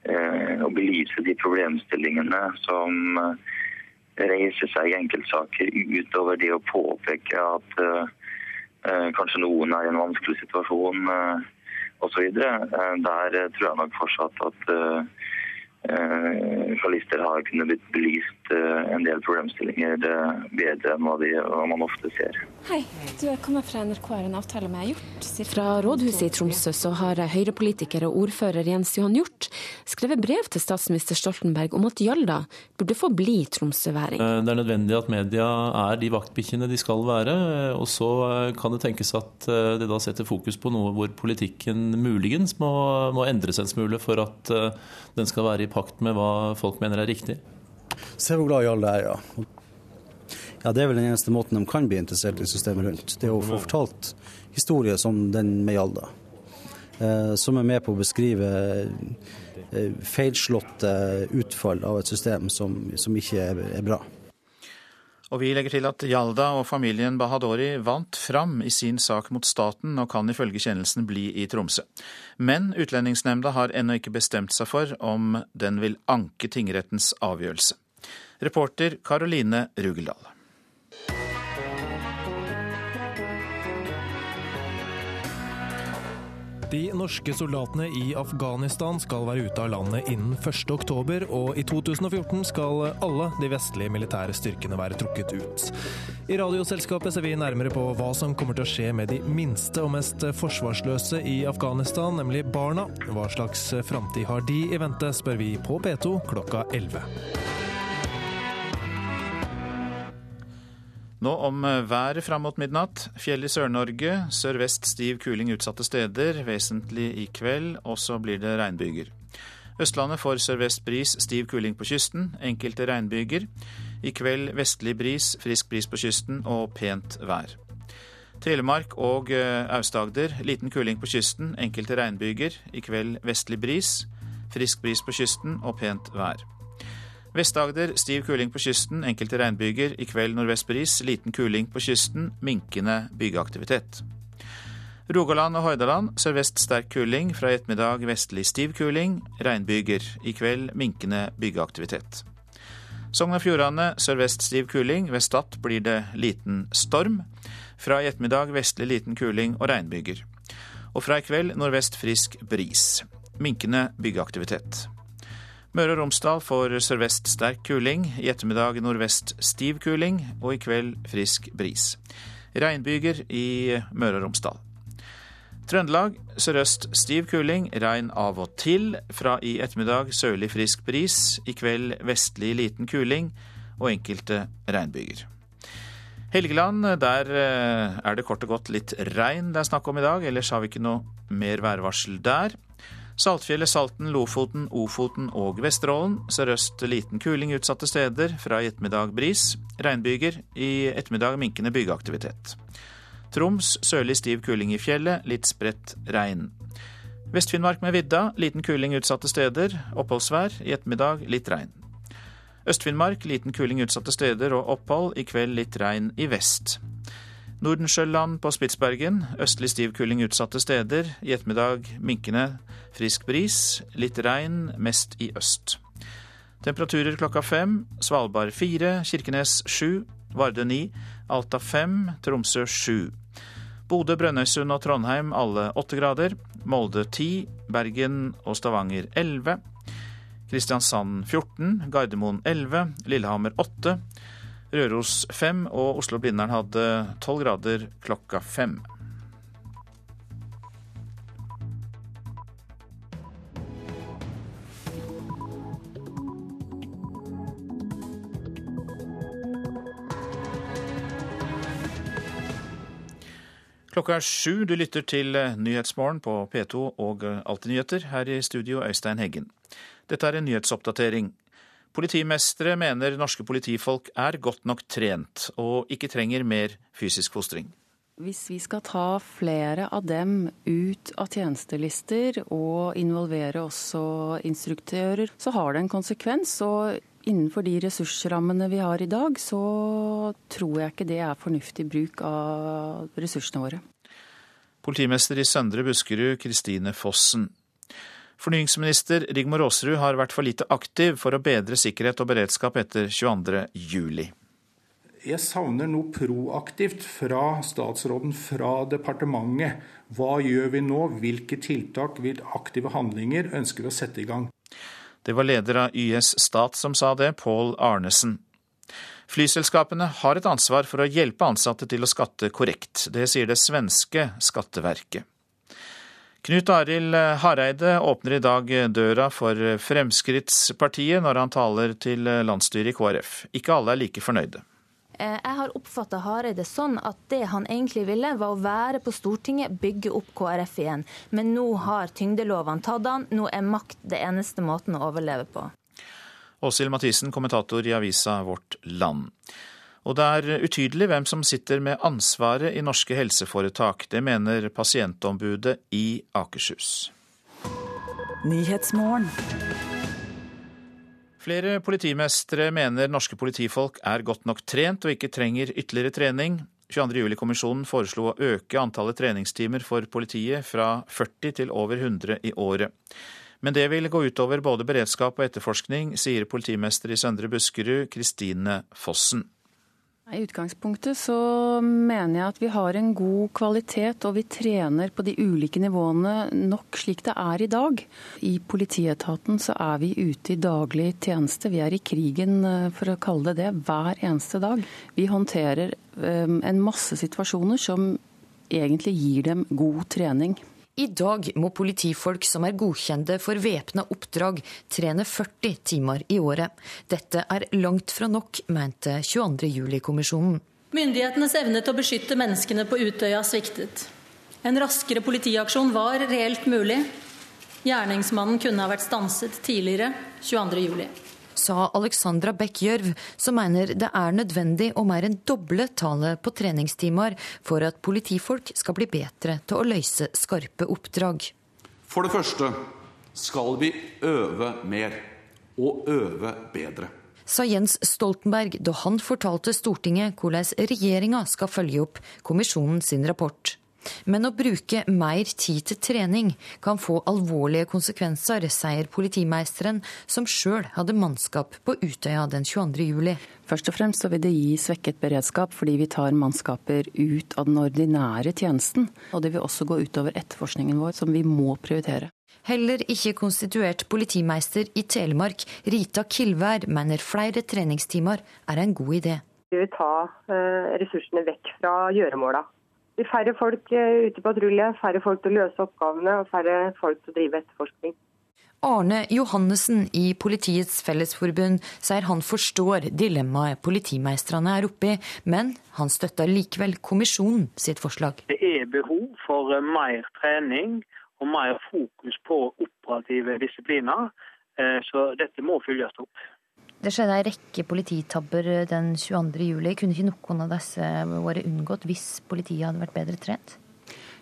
[SPEAKER 27] eh, å belyse de problemstillingene som eh, reiser seg i enkeltsaker, utover det å påpeke at kanskje noen er i en vanskelig situasjon eh, osv. Der tror jeg nok fortsatt at journalister har kunnet bli belyst eh, en del problemstillinger eh, bedre enn hva, de, hva man ofte ser.
[SPEAKER 24] Hei, du er kommet fra NRK, har en avtale med Hjort? Fra rådhuset i Tromsø så har Høyre-politiker og ordfører Jens Johan Hjort skrevet brev til statsminister Stoltenberg om at Hjalda burde få bli tromsøværing.
[SPEAKER 28] Det er nødvendig at media er de vaktbikkjene de skal være. Og så kan det tenkes at det da setter fokus på noe hvor politikken muligens må, må endres en smule for at den skal være i pakt med hva folk mener er riktig.
[SPEAKER 25] Se hvor glad Jarle er, ja. Ja, Det er vel den eneste måten de kan bli interessert i systemet rundt. Det er å få fortalt historier som den med Hjalda. Eh, som er med på å beskrive eh, feilslåtte utfall av et system som, som ikke er, er bra.
[SPEAKER 1] Og vi legger til at Jalda og familien Bahadori vant fram i sin sak mot staten og kan ifølge kjennelsen bli i Tromsø. Men Utlendingsnemnda har ennå ikke bestemt seg for om den vil anke tingrettens avgjørelse. Reporter Karoline Rugeldal.
[SPEAKER 29] De norske soldatene i Afghanistan skal være ute av landet innen 1.10, og i 2014 skal alle de vestlige militære styrkene være trukket ut. I Radioselskapet ser vi nærmere på hva som kommer til å skje med de minste og mest forsvarsløse i Afghanistan, nemlig barna. Hva slags framtid har de i vente, spør vi på P2 klokka 11.
[SPEAKER 1] Nå om eh, været fram mot midnatt. Fjell i Sør-Norge. Sørvest stiv kuling utsatte steder, vesentlig i kveld. Og så blir det regnbyger. Østlandet får sørvest bris, stiv kuling på kysten. Enkelte regnbyger. I kveld vestlig bris, frisk bris på kysten og pent vær. Telemark og eh, Aust-Agder liten kuling på kysten, enkelte regnbyger. I kveld vestlig bris, frisk bris på kysten og pent vær. Vest-Agder stiv kuling på kysten, enkelte regnbyger. I kveld nordvest bris, liten kuling på kysten, minkende byggeaktivitet. Rogaland og Hordaland sørvest sterk kuling, fra i ettermiddag vestlig stiv kuling, regnbyger. I kveld minkende byggeaktivitet. Sogn og Fjordane sørvest stiv kuling, ved Stad blir det liten storm. Fra i ettermiddag vestlig liten kuling og regnbyger. Og fra i kveld nordvest frisk bris. Minkende byggeaktivitet. Møre og Romsdal får sørvest sterk kuling, i ettermiddag nordvest stiv kuling og i kveld frisk bris. Regnbyger i Møre og Romsdal. Trøndelag sørøst stiv kuling, regn av og til. Fra i ettermiddag sørlig frisk bris, i kveld vestlig liten kuling og enkelte regnbyger. Helgeland, der eh, er det kort og godt litt regn det er snakk om i dag. Ellers har vi ikke noe mer værvarsel der. Saltfjellet, Salten, Lofoten, Ofoten og Vesterålen. Sørøst liten kuling utsatte steder. Fra i ettermiddag bris. Regnbyger. I ettermiddag minkende byggeaktivitet. Troms sørlig stiv kuling i fjellet. Litt spredt regn. Vest-Finnmark med vidda. Liten kuling utsatte steder. Oppholdsvær. I ettermiddag litt regn. Øst-Finnmark liten kuling utsatte steder og opphold. I kveld litt regn i vest. Nordensjøland på Spitsbergen. Østlig stiv kuling utsatte steder. I ettermiddag minkende frisk bris. Litt regn, mest i øst. Temperaturer klokka fem. Svalbard fire, Kirkenes sju, Varde ni, Alta fem, Tromsø sju. Bodø, Brønnøysund og Trondheim alle åtte grader. Molde ti, Bergen og Stavanger elleve. Kristiansand 14, Gardermoen 11, Lillehammer 8, Røros 5 og Oslo-Blindern hadde 12 grader klokka fem. Klokka er sju. Du lytter til Nyhetsmorgen på P2 og Alltid nyheter. Her i studio Øystein Heggen. Dette er en nyhetsoppdatering. Politimestere mener norske politifolk er godt nok trent og ikke trenger mer fysisk fostring.
[SPEAKER 30] Hvis vi skal ta flere av dem ut av tjenestelister og involvere også instruktører, så har det en konsekvens. Og innenfor de ressursrammene vi har i dag, så tror jeg ikke det er fornuftig bruk av ressursene våre.
[SPEAKER 1] Politimester i Søndre Buskerud, Kristine Fossen. Fornyingsminister Rigmor Aasrud har vært for lite aktiv for å bedre sikkerhet og beredskap etter 22.07.
[SPEAKER 31] Jeg savner noe proaktivt fra statsråden, fra departementet. Hva gjør vi nå? Hvilke tiltak, hvilke aktive handlinger ønsker vi å sette i gang?
[SPEAKER 1] Det var leder av YS Stat som sa det, Pål Arnesen. Flyselskapene har et ansvar for å hjelpe ansatte til å skatte korrekt. Det sier det svenske skatteverket. Knut Arild Hareide åpner i dag døra for Fremskrittspartiet når han taler til landsstyret i KrF. Ikke alle er like fornøyde.
[SPEAKER 32] Jeg har oppfatta Hareide sånn at det han egentlig ville, var å være på Stortinget, bygge opp KrF igjen. Men nå har tyngdelovene tatt han. Nå er makt det eneste måten å overleve på.
[SPEAKER 1] Åshild Mathisen, kommentator i avisa Vårt Land. Og det er utydelig hvem som sitter med ansvaret i norske helseforetak. Det mener pasientombudet i Akershus. Flere politimestre mener norske politifolk er godt nok trent og ikke trenger ytterligere trening. 22.07-kommisjonen foreslo å øke antallet treningstimer for politiet fra 40 til over 100 i året. Men det vil gå utover både beredskap og etterforskning, sier politimester i Søndre Buskerud, Kristine Fossen.
[SPEAKER 30] I utgangspunktet så mener jeg at vi har en god kvalitet, og vi trener på de ulike nivåene nok slik det er i dag. I politietaten så er vi ute i daglig tjeneste. Vi er i krigen, eh, for å kalle det det, hver eneste dag. Vi håndterer um, en masse situasjoner som egentlig gir dem god trening.
[SPEAKER 33] I dag må politifolk som er godkjente for væpna oppdrag, trene 40 timer i året. Dette er langt fra nok, mente 22.07-kommisjonen.
[SPEAKER 34] Myndighetenes evne til å beskytte menneskene på Utøya sviktet. En raskere politiaksjon var reelt mulig. Gjerningsmannen kunne ha vært stanset tidligere 22.07
[SPEAKER 33] sa Alexandra Beck Gjørv, som mener det er nødvendig å mer enn doble tallet på treningstimer for at politifolk skal bli bedre til å løse skarpe oppdrag.
[SPEAKER 35] For det første skal vi øve mer og øve bedre.
[SPEAKER 33] Sa Jens Stoltenberg da han fortalte Stortinget hvordan regjeringa skal følge opp kommisjonen sin rapport. Men å bruke mer tid til trening kan få alvorlige konsekvenser, sier politimeisteren, som sjøl hadde mannskap på Utøya den 22. juli.
[SPEAKER 30] Først og fremst så vil det gi svekket beredskap fordi vi tar mannskaper ut av den ordinære tjenesten. Og det vil også gå utover etterforskningen vår, som vi må prioritere.
[SPEAKER 33] Heller ikke konstituert politimeister i Telemark, Rita Kilvær, mener flere treningstimer er en god idé.
[SPEAKER 36] Vi vil ta eh, ressursene vekk fra gjøremåla færre folk eh, ute i patrulje, færre folk til å løse oppgavene og færre folk til å drive etterforskning.
[SPEAKER 33] Arne Johannessen i Politiets Fellesforbund sier han forstår dilemmaet politimeistrene er oppe i, men han støtter likevel kommisjonen sitt forslag.
[SPEAKER 37] Det er behov for eh, mer trening og mer fokus på operative disipliner, eh, så dette må følges opp.
[SPEAKER 33] Det skjedde en rekke polititabber den 22. juli. Kunne ikke noen av disse vært unngått hvis politiet hadde vært bedre trent?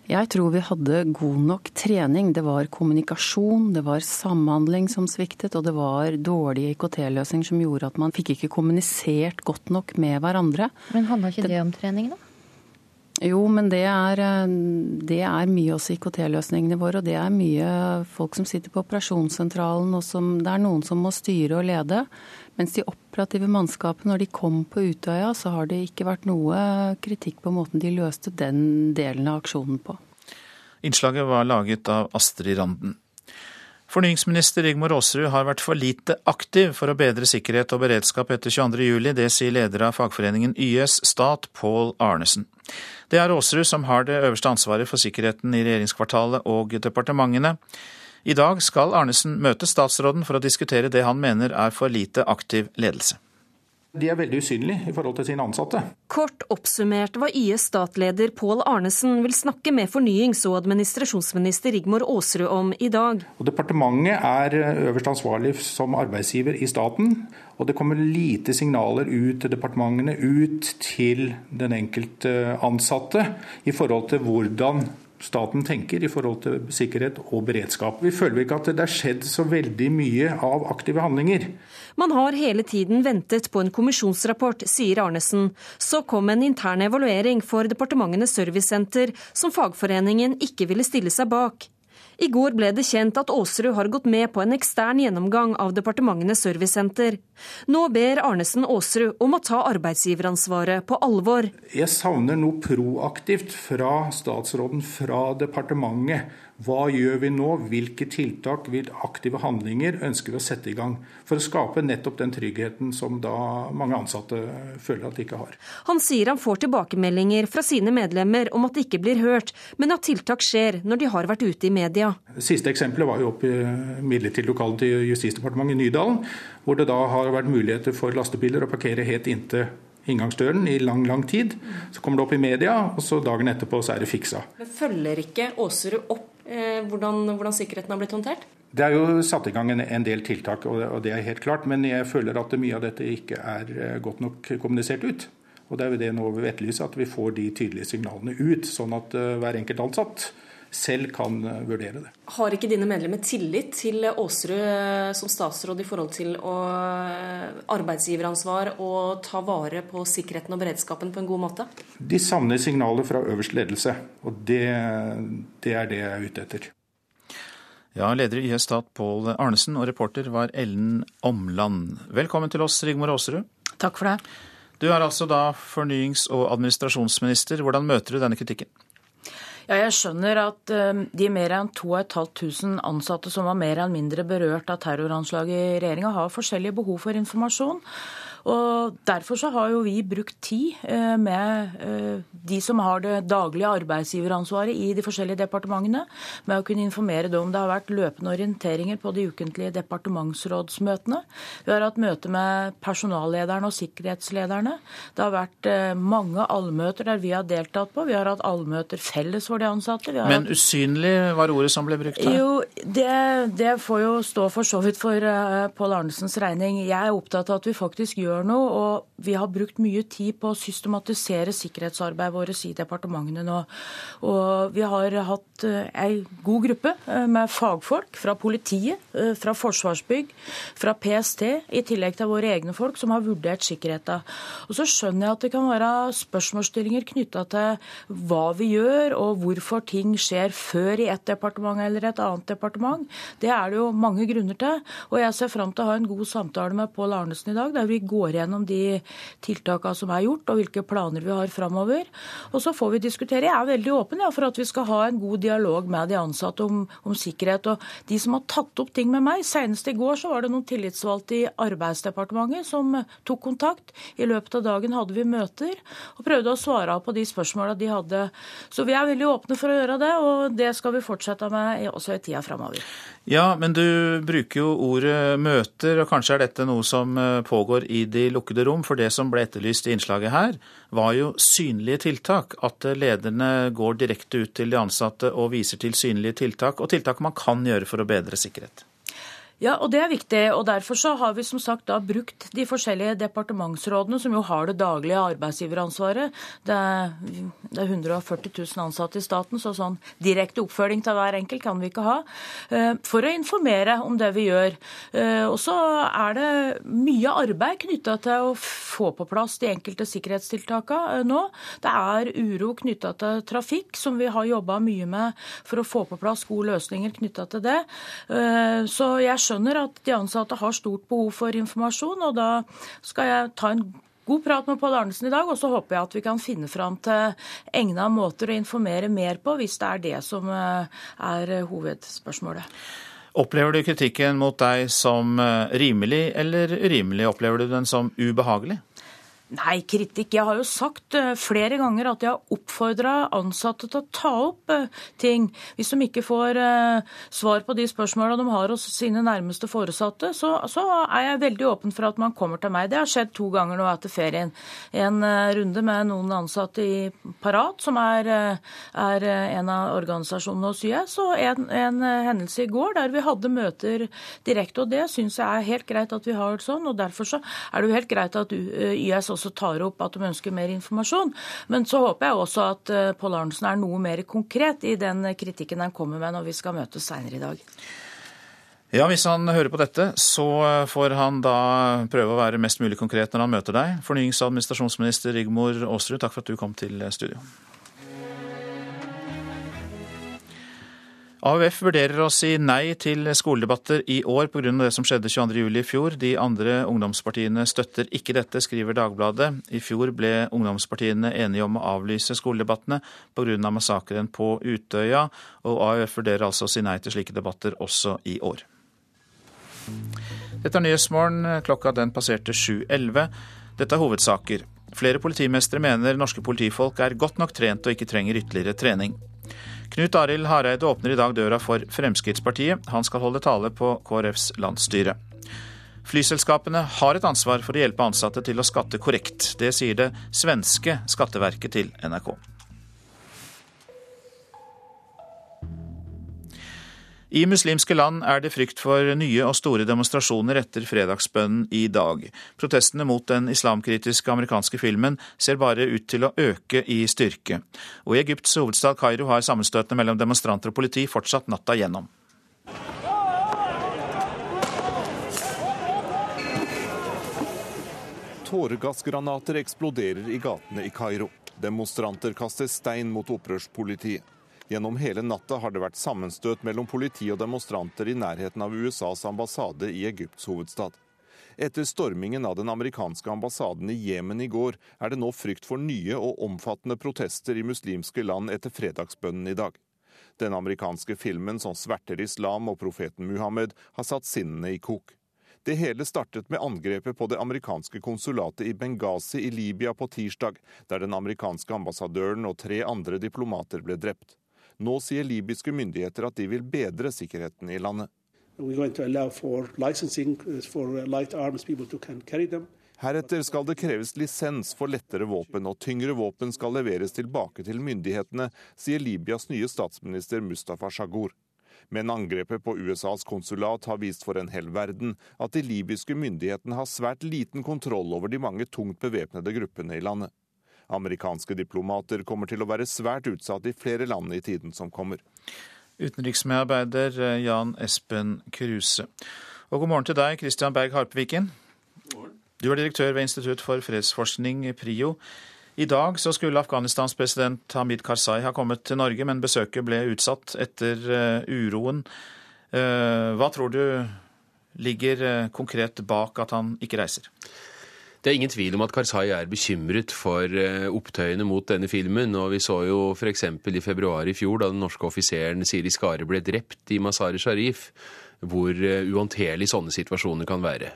[SPEAKER 30] Jeg tror vi hadde god nok trening. Det var kommunikasjon, det var samhandling som sviktet, og det var dårlige IKT-løsninger som gjorde at man fikk ikke kommunisert godt nok med hverandre.
[SPEAKER 33] Men handla ikke det om trening, da?
[SPEAKER 30] Jo, men det er, det er mye også IKT-løsningene våre. Og det er mye folk som sitter på operasjonssentralen, og som, det er noen som må styre og lede. Mens de operative mannskapene, når de kom på Utøya, så har det ikke vært noe kritikk på måten de løste den delen av aksjonen på.
[SPEAKER 1] Innslaget var laget av Astrid Randen. Fornyingsminister Rigmor Aasrud har vært for lite aktiv for å bedre sikkerhet og beredskap etter 22.07. Det sier leder av fagforeningen YS Stat, Pål Arnesen. Det er Aasrud som har det øverste ansvaret for sikkerheten i regjeringskvartalet og departementene. I dag skal Arnesen møte statsråden for å diskutere det han mener er for lite aktiv ledelse.
[SPEAKER 31] De er veldig usynlige i forhold til sine ansatte.
[SPEAKER 38] Kort oppsummert hva YS statleder Pål Arnesen vil snakke med fornyings- og administrasjonsminister Rigmor Aasrud om i dag.
[SPEAKER 31] Og departementet er øverst ansvarlig som arbeidsgiver i staten. Og det kommer lite signaler ut til departementene, ut til den enkelte ansatte, i forhold til hvordan staten tenker i forhold til sikkerhet og beredskap. Vi føler ikke at det er skjedd så veldig mye av aktive handlinger.
[SPEAKER 38] Man har hele tiden ventet på en kommisjonsrapport, sier Arnesen. Så kom en intern evaluering for departementenes servicesenter, som fagforeningen ikke ville stille seg bak. I går ble det kjent at Aasrud har gått med på en ekstern gjennomgang av departementenes servicesenter. Nå ber Arnesen Aasrud om å ta arbeidsgiveransvaret på alvor.
[SPEAKER 31] Jeg savner noe proaktivt fra statsråden, fra departementet. Hva gjør vi nå? Hvilke tiltak, vil aktive handlinger ønsker vi å sette i gang? For å skape nettopp den tryggheten som da mange ansatte føler at de ikke har.
[SPEAKER 38] Han sier han får tilbakemeldinger fra sine medlemmer om at det ikke blir hørt, men at tiltak skjer når de har vært ute i media.
[SPEAKER 31] Siste eksempelet var jo oppe i midlertidig lokale til Justisdepartementet i Nydalen, hvor det da har vært muligheter for lastebiler å parkere helt inntil inngangsdøren i lang lang tid. Så kommer det opp i media, og så dagen etterpå så er det fiksa.
[SPEAKER 38] Men følger ikke Aasrud opp hvordan, hvordan, sikkerheten har blitt håndtert?
[SPEAKER 31] Det er jo satt i gang en, del tiltak, og det, er helt klart. Men jeg føler at mye av dette ikke er eh, godt nok kommunisert ut. Og det er jo det nå vi etterlyser, at vi får de tydelige signalene ut, sånn at uh, hver enkelt ansatt selv kan eh, vurdere det.
[SPEAKER 38] Har ikke dine medlemmer tillit til Aasrud eh, som statsråd i forhold til å eh, arbeidsgiveransvar og ta vare på sikkerheten og beredskapen på en god måte?
[SPEAKER 31] De savner signaler fra øverste ledelse, og det, det er det jeg er ute etter.
[SPEAKER 1] Ja, Leder i YS Stat Pål Arnesen og reporter var Ellen Omland. Velkommen til oss, Rigmor Aasrud.
[SPEAKER 39] Takk for det.
[SPEAKER 1] Du er altså da fornyings- og administrasjonsminister. Hvordan møter du denne kritikken?
[SPEAKER 39] Ja, jeg skjønner at de mer enn 2500 ansatte som var mer eller mindre berørt av terroranslaget i regjeringa, har forskjellige behov for informasjon. Og Derfor så har jo vi brukt tid eh, med eh, de som har det daglige arbeidsgiveransvaret i de forskjellige departementene, med å kunne informere dem. Det har vært løpende orienteringer på de ukentlige departementsrådsmøtene. Vi har hatt møte med personallederne og sikkerhetslederne. Det har vært eh, mange allmøter der vi har deltatt på. Vi har hatt allmøter felles for de ansatte.
[SPEAKER 1] Men
[SPEAKER 39] hatt...
[SPEAKER 1] usynlig var ordet som ble brukt her?
[SPEAKER 39] Jo, det, det får jo stå for så vidt for Pål Arnesens regning. Jeg er opptatt av at vi faktisk gjør gjør noe. Og vi har brukt mye tid på å systematisere sikkerhetsarbeidet vårt i departementene nå. Og vi har hatt eh, ei god gruppe eh, med fagfolk fra politiet, eh, fra Forsvarsbygg, fra PST, i tillegg til våre egne folk, som har vurdert sikkerheten. Og så skjønner jeg at det kan være spørsmålsstillinger knytta til hva vi gjør, og hvorfor ting skjer før i et departement eller et annet departement. Det er det jo mange grunner til. Og jeg ser fram til å ha en god samtale med Pål Arnesen i dag, der vi går går gjennom de tiltakene som er gjort, og hvilke planer vi har framover. Og så får vi diskutere. Jeg er veldig åpen ja, for at vi skal ha en god dialog med de ansatte om, om, sikkerhet. Og de som har tatt opp ting med meg, senest i går så var det noen tillitsvalgte i Arbeidsdepartementet som tok kontakt. I løpet av dagen hadde vi møter og prøvde å svare på de spørsmåla de hadde. Så vi er veldig åpne for å gjøre det, og det skal vi fortsette med også i tida framover.
[SPEAKER 1] Ja, men du bruker jo ordet møter, og kanskje er dette noe som eh, pågår i de lukkede rom? For det som ble etterlyst i innslaget her, var jo synlige tiltak. At lederne går direkte ut til de ansatte og viser til synlige tiltak, og tiltak man kan gjøre for å bedre sikkerhet.
[SPEAKER 39] Ja, og det er viktig. og Derfor så har vi som sagt da brukt de forskjellige departementsrådene, som jo har det daglige arbeidsgiveransvaret. Det er, det er 140 000 ansatte i staten, så sånn direkte oppfølging til hver enkelt kan vi ikke ha. Eh, for å informere om det vi gjør. Eh, og så er det mye arbeid knytta til å få på plass de enkelte sikkerhetstiltakene nå. Det er uro knytta til trafikk, som vi har jobba mye med for å få på plass gode løsninger knytta til det. Så jeg skjønner at de ansatte har stort behov for informasjon, og da skal jeg ta en god prat med Pål Arnesen i dag, og så håper jeg at vi kan finne fram til egna måter å informere mer på, hvis det er det som er hovedspørsmålet.
[SPEAKER 1] Opplever du kritikken mot deg som eh, rimelig eller urimelig? Opplever du den som ubehagelig?
[SPEAKER 39] Nei, kritikk. Jeg har jo sagt uh, flere ganger at jeg har oppfordra ansatte til å ta opp uh, ting. Hvis de ikke får uh, svar på de spørsmåla de har hos sine nærmeste foresatte, så, så, er jeg veldig åpen for at man kommer til meg. Det har skjedd to ganger nå etter ferien. En runde med noen ansatte i Parat, som er, er en av organisasjonene hos YS, og en, en, hendelse i går der vi hadde møter direkte. og Det syns jeg er helt greit at vi har sånn. og Derfor så er det jo helt greit at YS også tar opp at de ønsker mer informasjon. Men så håper jeg også at eh, Pål Arntzen er noe mer konkret i den kritikken han kommer med når vi skal møtes seinere i dag.
[SPEAKER 1] Ja, Hvis han hører på dette, så får han da prøve å være mest mulig konkret når han møter deg. Fornyings- og administrasjonsminister Rigmor Aasrud, takk for at du kom til studio. AUF vurderer å si nei til skoledebatter i år pga. det som skjedde 22.07. i fjor. De andre ungdomspartiene støtter ikke dette, skriver Dagbladet. I fjor ble ungdomspartiene enige om å avlyse skoledebattene pga. massakren på Utøya, og AUF vurderer altså å si nei til slike debatter også i år. Dette er Nyhetsmorgen. Klokka den passerte 7.11. Dette er hovedsaker. Flere politimestre mener norske politifolk er godt nok trent og ikke trenger ytterligere trening. Knut Arild Hareide åpner i dag døra for Fremskrittspartiet. Han skal holde tale på KrFs landsstyre. Flyselskapene har et ansvar for å hjelpe ansatte til å skatte korrekt. Det sier det svenske skatteverket til NRK. I muslimske land er det frykt for nye og store demonstrasjoner etter fredagsbønnen i dag. Protestene mot den islamkritiske amerikanske filmen ser bare ut til å øke i styrke. Og i Egypts hovedstad Kairo har sammenstøtene mellom demonstranter og politi fortsatt natta gjennom.
[SPEAKER 40] Tåregassgranater eksploderer i gatene i Kairo. Demonstranter kaster stein mot opprørspolitiet. Gjennom hele natta har det vært sammenstøt mellom politi og demonstranter i nærheten av USAs ambassade i Egypts hovedstad. Etter stormingen av den amerikanske ambassaden i Jemen i går, er det nå frykt for nye og omfattende protester i muslimske land etter fredagsbønnen i dag. Den amerikanske filmen som sverter islam og profeten Muhammed, har satt sinnene i kok. Det hele startet med angrepet på det amerikanske konsulatet i Benghazi i Libya på tirsdag, der den amerikanske ambassadøren og tre andre diplomater ble drept. Nå sier libyske myndigheter at de vil bedre sikkerheten i landet. Uh, Heretter skal det kreves lisens for lettere våpen, og tyngre våpen skal leveres tilbake til myndighetene, sier Libyas nye statsminister Mustafa Shagur. Men angrepet på USAs konsulat har vist for en hel verden at de libyske myndighetene har svært liten kontroll over de mange tungt bevæpnede gruppene i landet. Amerikanske diplomater kommer til å være svært utsatt i flere land i tiden som kommer.
[SPEAKER 1] Utenriksmedarbeider eh, Jan Espen Kruse. Og god morgen til deg, Christian Berg Harpeviken. Du er direktør ved Institutt for fredsforskning, PRIO. I dag så skulle Afghanistans president Hamid Karzai ha kommet til Norge, men besøket ble utsatt etter uh, uroen. Uh, hva tror du ligger konkret bak at han ikke reiser?
[SPEAKER 41] Det er ingen tvil om at Karzai er bekymret for eh, opptøyene mot denne filmen. og Vi så jo f.eks. i februar i fjor, da den norske offiseren Siri Skare ble drept i Mazar-e Sharif, hvor eh, uhåndterlig sånne situasjoner kan være.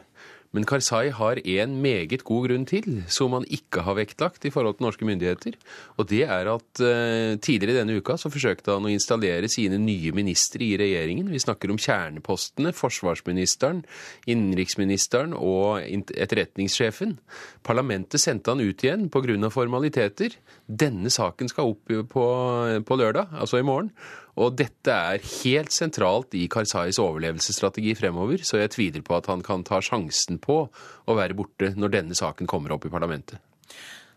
[SPEAKER 41] Men Karzai har en meget god grunn til, som han ikke har vektlagt i forhold til norske myndigheter. Og det er at uh, tidligere denne uka så forsøkte han å installere sine nye ministre i regjeringen. Vi snakker om kjernepostene, forsvarsministeren, innenriksministeren og etterretningssjefen. Parlamentet sendte han ut igjen pga. formaliteter. Denne saken skal opp på, på lørdag, altså i morgen. Og dette er helt sentralt i Karzais overlevelsesstrategi fremover, så jeg tviler på at han kan ta sjansen på å være borte når denne saken kommer opp i parlamentet.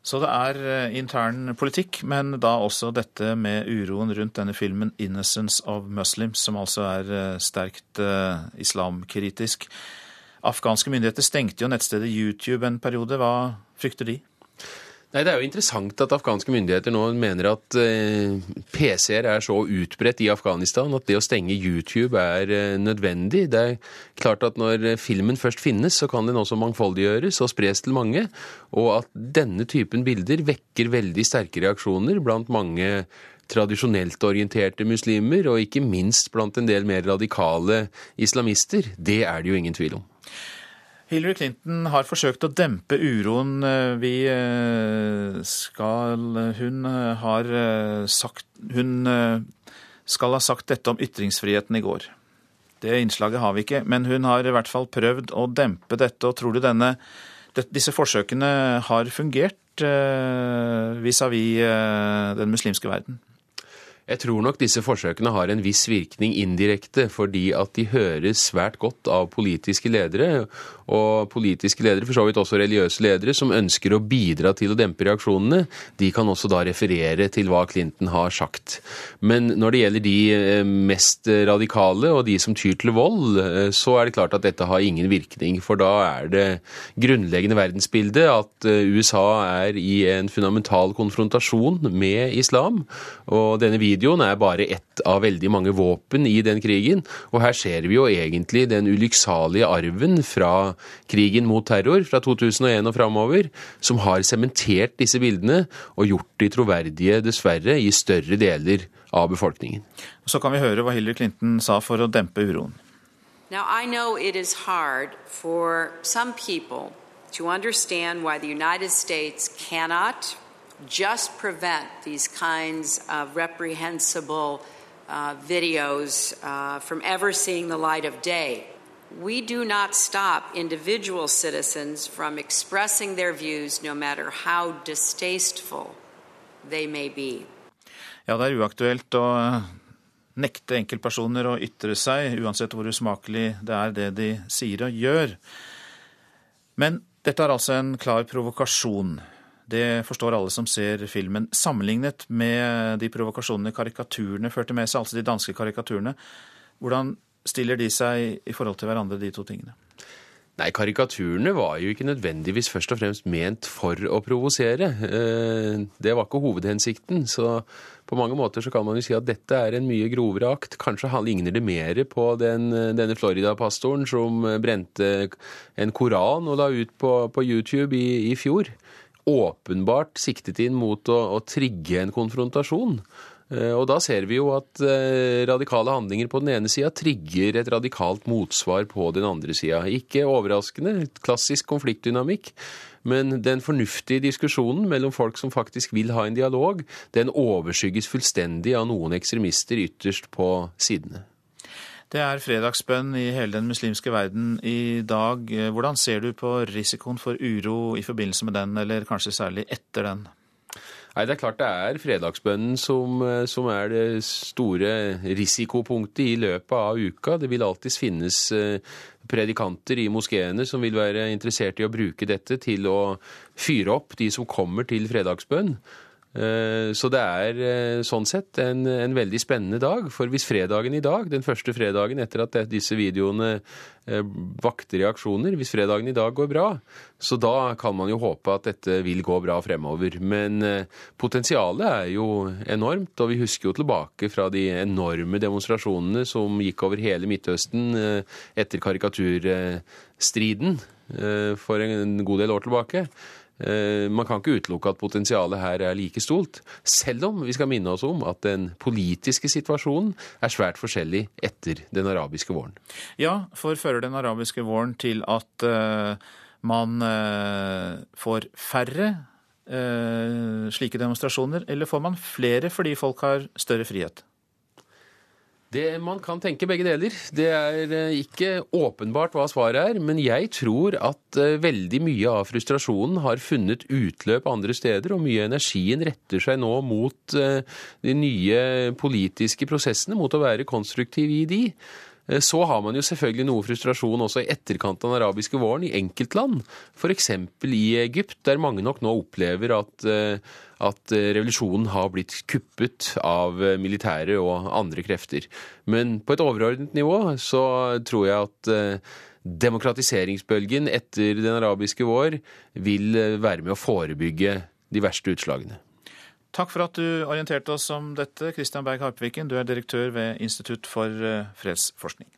[SPEAKER 1] Så det er eh, intern politikk, men da også dette med uroen rundt denne filmen 'Innocence of Muslims', som altså er eh, sterkt uh, islamkritisk. Afghanske myndigheter stengte jo nettstedet YouTube en periode. Hva frykter de?
[SPEAKER 41] Nei, Det er jo interessant at afghanske myndigheter nå mener at eh, PC-er er så utbredt i Afghanistan at det å stenge YouTube er eh, nødvendig. Det er klart at når filmen først finnes, så kan den også mangfoldiggjøres og spres til mange. Og at denne typen bilder vekker veldig sterke reaksjoner blant mange tradisjonelt orienterte muslimer, og ikke minst blant en del mer radikale islamister. Det er det jo ingen tvil om.
[SPEAKER 1] Hillary Clinton har forsøkt å dempe uroen. Vi eh, skal Hun eh, har eh, sagt Hun skal ha sagt dette om ytringsfriheten i går. Det innslaget har vi ikke, men hun har i hvert fall prøvd å dempe dette. Og tror du denne, disse forsøkene har fungert vis-à-vis -vis den muslimske verden?
[SPEAKER 41] Jeg tror nok disse forsøkene har en viss virkning indirekte, fordi at de høres svært godt av politiske ledere, og politiske ledere, for så vidt også religiøse ledere, som ønsker å bidra til å dempe reaksjonene. De kan også da referere til hva Clinton har sagt. Men når det gjelder de eh, mest radikale, og de som tyr til vold, eh, så er det klart at dette har ingen virkning. For da er det grunnleggende verdensbildet at eh, USA er i en fundamental konfrontasjon med islam. og denne videoen er bare ett av veldig mange våpen i den krigen. Og her ser vi jo egentlig den ulykksalige arven fra krigen mot terror fra 2001 og framover, som har sementert disse bildene og gjort de troverdige, dessverre, i større deler av befolkningen.
[SPEAKER 1] Så kan vi høre hva Hillary Clinton sa for å dempe uroen.
[SPEAKER 42] Now, I know it is hard for some people to understand why the United States cannot just prevent these kinds of reprehensible uh, videos uh, from ever seeing the light of day. We do not stop individual citizens from expressing their views, no matter how distasteful they may be.
[SPEAKER 1] Ja, det er uaktuelt å nekte enkeltpersoner å ytre seg, uansett hvor usmakelig det er det de sier og gjør. Men dette er altså en klar provokasjon. Det forstår alle som ser filmen. Sammenlignet med de provokasjonene karikaturene førte med seg, altså de danske karikaturene, hvordan stiller de seg i forhold til hverandre, de to tingene?
[SPEAKER 41] Nei, karikaturene var jo ikke nødvendigvis først og fremst ment for å provosere. Eh, det var ikke hovedhensikten. Så på mange måter så kan man jo si at dette er en mye grovere akt. Kanskje ligner det mer på den, denne Florida-pastoren som brente en koran og la ut på, på YouTube i, i fjor åpenbart siktet inn mot å, å trigge en konfrontasjon. Eh, og da ser vi jo at eh, radikale handlinger på den ene sida trigger et radikalt motsvar på den andre sida. Ikke overraskende, klassisk konfliktdynamikk. Men den fornuftige diskusjonen mellom folk som faktisk vil ha en dialog, den overskygges fullstendig av noen ekstremister ytterst på sidene.
[SPEAKER 1] Det er fredagsbønn i hele den muslimske verden i dag. Hvordan ser du på risikoen for uro i forbindelse med den, eller kanskje særlig etter den?
[SPEAKER 41] Nei, Det er klart det er fredagsbønnen som, som, er det store risikopunktet i løpet av uka. Det vil alltids finnes eh, predikanter i moskeene som vil være interessert i å bruke dette til å fyre opp de som kommer til fredagsbønn. Eh, så det er eh, sånn sett en, en, veldig spennende dag. For hvis fredagen i dag, den første fredagen etter at disse videoene eh, vakte reaksjoner, hvis fredagen i dag går bra, så da kan man jo håpe at dette vil gå bra fremover. Men potensialet er jo enormt, og vi husker jo tilbake fra de enorme demonstrasjonene som gikk over hele Midtøsten etter karikaturstriden for en god del år tilbake. Eh, man kan ikke utelukke at potensialet her er like stolt, selv om vi skal minne oss om at den politiske situasjonen er svært forskjellig etter den arabiske våren.
[SPEAKER 1] Ja, for fører den arabiske våren til at uh, man uh, får færre uh, slike demonstrasjoner, eller får man flere fordi folk har større frihet?
[SPEAKER 41] Det, man kan tenke begge deler. Det er eh, ikke åpenbart hva svaret er, men jeg tror at eh, veldig mye av frustrasjonen har funnet utløp andre steder, og mye av energien retter seg nå mot eh, de nye politiske prosessene, mot å være konstruktiv i de. Så har man jo selvfølgelig noe frustrasjon også i etterkant av den arabiske våren i enkeltland, f.eks. i Egypt, der mange nok nå opplever at at eh, revolusjonen har blitt kuppet av eh, militære og andre krefter. Men på et overordnet nivå så tror jeg at eh, demokratiseringsbølgen etter den arabiske vår vil være med å forebygge de verste utslagene.
[SPEAKER 1] Takk for at du orienterte oss om dette, Christian Berg Harpviken. Du er direktør ved Institutt for fredsforskning.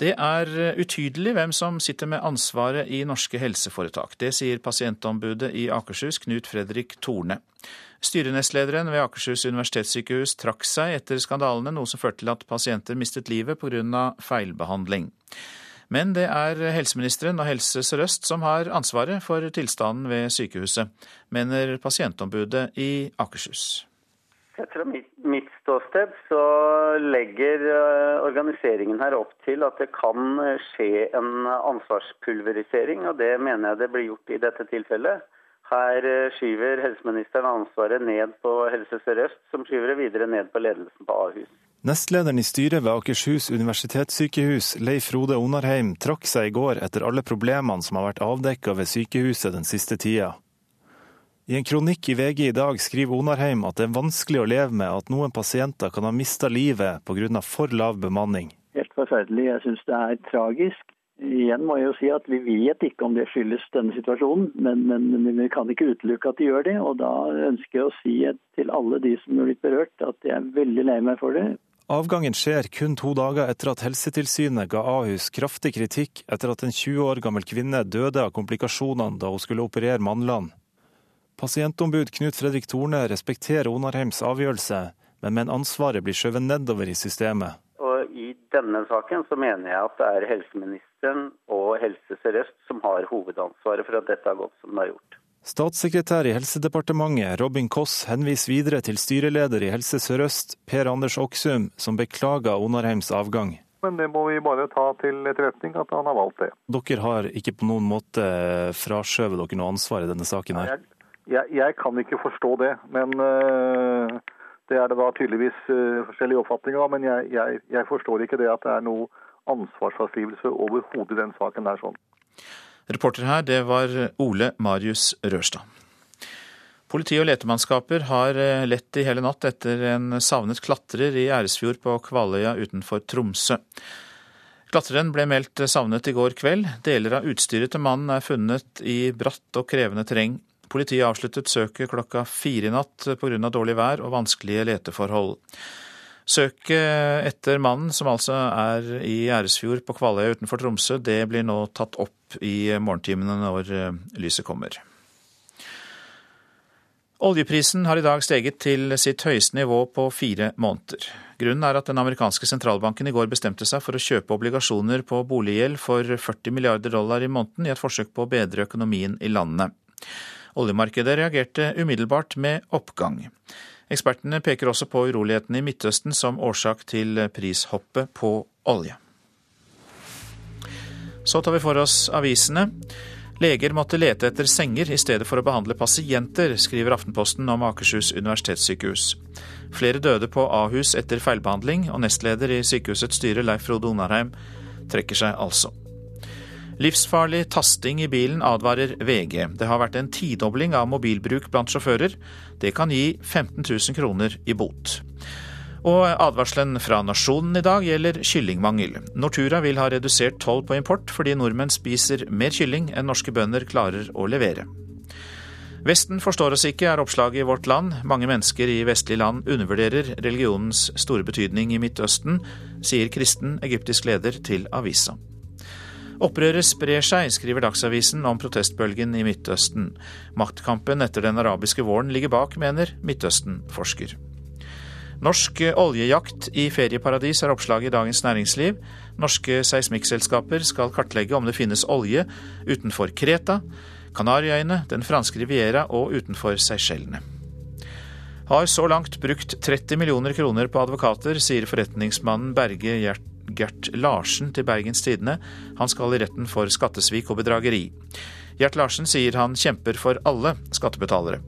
[SPEAKER 1] Det er eh, utydelig hvem som sitter med ansvaret i norske helseforetak. Det sier pasientombudet i Akershus, Knut Fredrik Torne. Styrenestlederen ved Akershus universitetssykehus trakk seg etter skandalene, noe som førte til at pasienter mistet livet pga. feilbehandling. Men det er helseministeren og Helse Sør-Øst som har ansvaret for tilstanden ved sykehuset, mener pasientombudet i Akershus.
[SPEAKER 43] Etter mitt ståsted så legger eh, organiseringen her opp til at det kan skje en ansvarspulverisering, og det mener jeg det blir gjort i dette tilfellet. Her eh, skyver helseministeren ansvaret ned på Helse Sør-Øst, som skyver det videre ned på ledelsen på Ahus.
[SPEAKER 29] Nestlederen i styret ved Akershus universitetssykehus, Leif Frode Onarheim, trakk seg i går etter alle problemene som har vært avdekka ved sykehuset den siste tida. I en kronikk i VG i dag skriver Onarheim at det er vanskelig å leve med at noen pasienter kan ha mista livet pga. for lav bemanning.
[SPEAKER 44] Helt forferdelig. Jeg syns det er tragisk. Igjen må jeg jo si at Vi vet ikke om det skyldes denne situasjonen, men, men, men, vi kan ikke utelukke at de gjør det. og Da ønsker jeg å si til alle de som er blitt berørt, at jeg er veldig lei meg for det.
[SPEAKER 29] Avgangen skjer kun to dager etter at Helsetilsynet ga Ahus kraftig kritikk etter at en 20 år gammel kvinne døde av komplikasjonene da hun skulle operere mannland. Pasientombud Knut Fredrik Torne respekterer Onarheims avgjørelse, men mener ansvaret blir skjøvet nedover i systemet.
[SPEAKER 43] Og I denne saken så mener jeg at det er helseministeren og Helse Sør-Øst som har hovedansvaret for at dette har gått som det har gjort.
[SPEAKER 29] Statssekretær i Helsedepartementet Robin Koss henviser videre til styreleder i Helse Sør-Øst, Per Anders Oksum, som beklager Onarheims avgang.
[SPEAKER 45] Men det må vi bare ta til etterretning at han har valgt det.
[SPEAKER 29] Dere har ikke på noen måte fraskjøvet dere noe ansvar i denne saken her?
[SPEAKER 45] Jeg, jeg, kan ikke forstå det, men uh, det er det da tydeligvis uh, forskjellige oppfatninger av. Men jeg, jeg, jeg, forstår ikke det at det er noe ansvarsavskrivelse overhodet i den saken der sånn.
[SPEAKER 1] Reporter her, det var Ole Marius Rørstad. Politi og letemannskaper har eh, lett i hele natt etter en savnet klatrer i Æresfjord på Kvaløya utenfor Tromsø. Klatreren ble meldt savnet i går kveld. Deler av utstyret til mannen er funnet i bratt og krevende terreng. Politiet avsluttet søket klokka fire i natt pga. dårlig vær og vanskelige leteforhold. Søket etter mannen, som altså er i Æresfjord på Kvaløya utenfor Tromsø, det blir nå tatt opp i morgentimene når eh, lyset kommer. Oljeprisen har i dag steget til sitt høyeste nivå på fire måneder. Grunnen er at den amerikanske sentralbanken i går bestemte seg for å kjøpe obligasjoner på boliggjeld for 40 milliarder dollar i måneden i et forsøk på å bedre økonomien i landet. Oljemarkedet reagerte umiddelbart med oppgang. Ekspertene peker også på urolighetene i Midtøsten som årsak til prishoppet på olje. Så tar vi for oss avisene. Leger måtte lete etter senger i stedet for å behandle pasienter, skriver Aftenposten om Akershus universitetssykehus. Flere døde på Ahus etter feilbehandling, og nestleder i sykehusets styre, Leif Frode Onarheim, trekker seg altså. Livsfarlig tasting i bilen, advarer VG. Det har vært en tidobling av mobilbruk blant sjåfører. Det kan gi 15 000 kroner i bot. Og advarselen fra Nasjonen i dag gjelder kyllingmangel. Nortura vil ha redusert toll på import fordi nordmenn spiser mer kylling enn norske bønder klarer å levere. Vesten forstår oss ikke, er oppslaget i Vårt Land. Mange mennesker i vestlige land undervurderer religionens store betydning i Midtøsten, sier kristen egyptisk leder til avisa. Opprøret sprer seg, skriver Dagsavisen om protestbølgen i Midtøsten. Maktkampen etter den arabiske våren ligger bak, mener Midtøsten-forsker. Norsk oljejakt i ferieparadis er oppslaget i Dagens Næringsliv. Norske seismikkselskaper skal kartlegge om det finnes olje utenfor Kreta, Kanariøyene, den franske Riviera og utenfor Seychellene. Har så langt brukt 30 millioner kroner på advokater, sier forretningsmannen Berge Gert Larsen til Bergens Tidende. Han skal i retten for skattesvik og bedrageri. Gjert Larsen sier han kjemper for alle skattebetalere.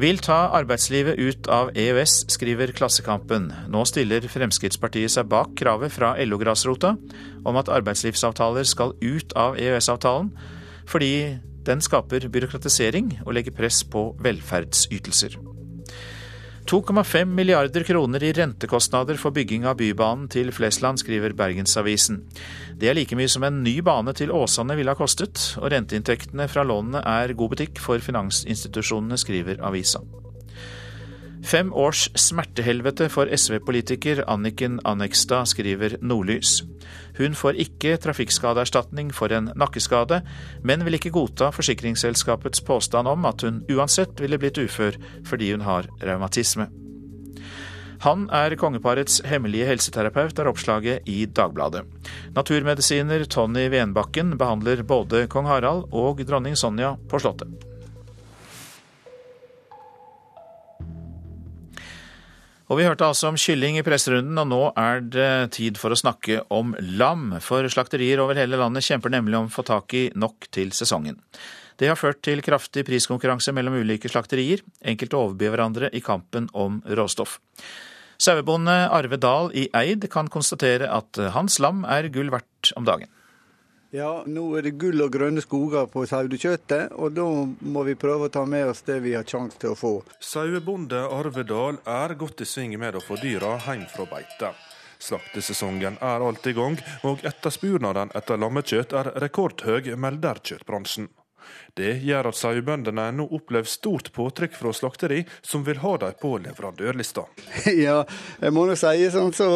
[SPEAKER 1] Vil ta arbeidslivet ut av EØS, skriver Klassekampen. Nå stiller Fremskrittspartiet seg bak kravet fra LO-grasrota om at arbeidslivsavtaler skal ut av EØS-avtalen, fordi den skaper byråkratisering og legger press på velferdsytelser. 2,5 milliarder kroner i rentekostnader for bygging av Bybanen til Flesland, skriver Bergensavisen. Det er like mye som en ny bane til Åsane ville ha kostet, og renteinntektene fra lånene er god butikk for finansinstitusjonene, skriver avisa. Fem års smertehelvete for SV-politiker Anniken Annekstad, skriver Nordlys. Hun får ikke trafikkskadeerstatning for en nakkeskade, men vil ikke godta forsikringsselskapets påstand om at hun uansett ville blitt ufør fordi hun har revmatisme. Han er kongeparets hemmelige helseterapeut, er oppslaget i Dagbladet. Naturmedisiner Tony Venbakken behandler både kong Harald og dronning Sonja på Slottet. Og vi hørte altså om kylling i presserunden, og nå er det tid for å snakke om lam. For slakterier over hele landet kjemper nemlig om å få tak i nok til sesongen. Det har ført til kraftig priskonkurranse mellom ulike slakterier. Enkelte overbyr hverandre i kampen om råstoff. Sauebonde Arve Dahl i Eid kan konstatere at hans lam er gull verdt om dagen.
[SPEAKER 46] Ja, nå er det gull og grønne skoger på sauekjøttet, og da må vi prøve å ta med oss det vi har sjanse til å få.
[SPEAKER 47] Sauebonde Arvedal er godt i sving med å få dyra hjem fra beite. Slaktesesongen er alt i gang, og etterspurnaden etter lammekjøtt er rekordhøy, melder kjøttbransjen. Det gjør at sauebøndene nå opplever stort påtrykk fra slakteri som vil ha dem på leverandørlista.
[SPEAKER 46] Ja, jeg må nå si sånn så,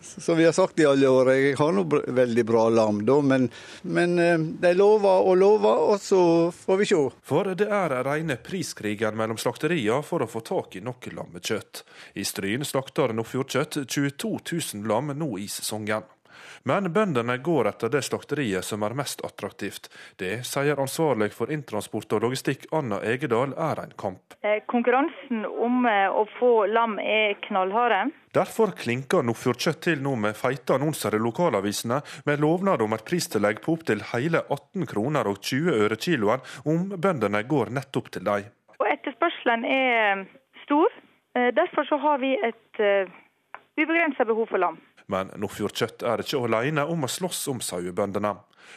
[SPEAKER 46] så vi har sagt i alle år, jeg har nå veldig bra lam, da, men, men eh, de lover og lover, og så får vi se.
[SPEAKER 47] For det er rene priskrigen mellom slakteriene for å få tak i nok lammekjøtt. I Stryn slakter Nordfjordkjøtt 22 000 lam nå i sesongen. Men bøndene går etter det slakteriet som er mest attraktivt. Det sier ansvarlig for inntransport og logistikk Anna Egedal er en kamp.
[SPEAKER 48] Eh, konkurransen om eh, å få lam er knallharde.
[SPEAKER 47] Derfor klinker Nordfjordkjøtt til nå med feite annonser i lokalavisene med lovnad om et pristillegg på opptil hele 18 kroner og 20 øre kiloen om bøndene går nettopp til dem.
[SPEAKER 48] Og Etterspørselen er stor. Eh, derfor så har vi et ubegrensa behov for lam.
[SPEAKER 47] Men Nordfjordkjøtt er ikke alene om å slåss om sauebøndene.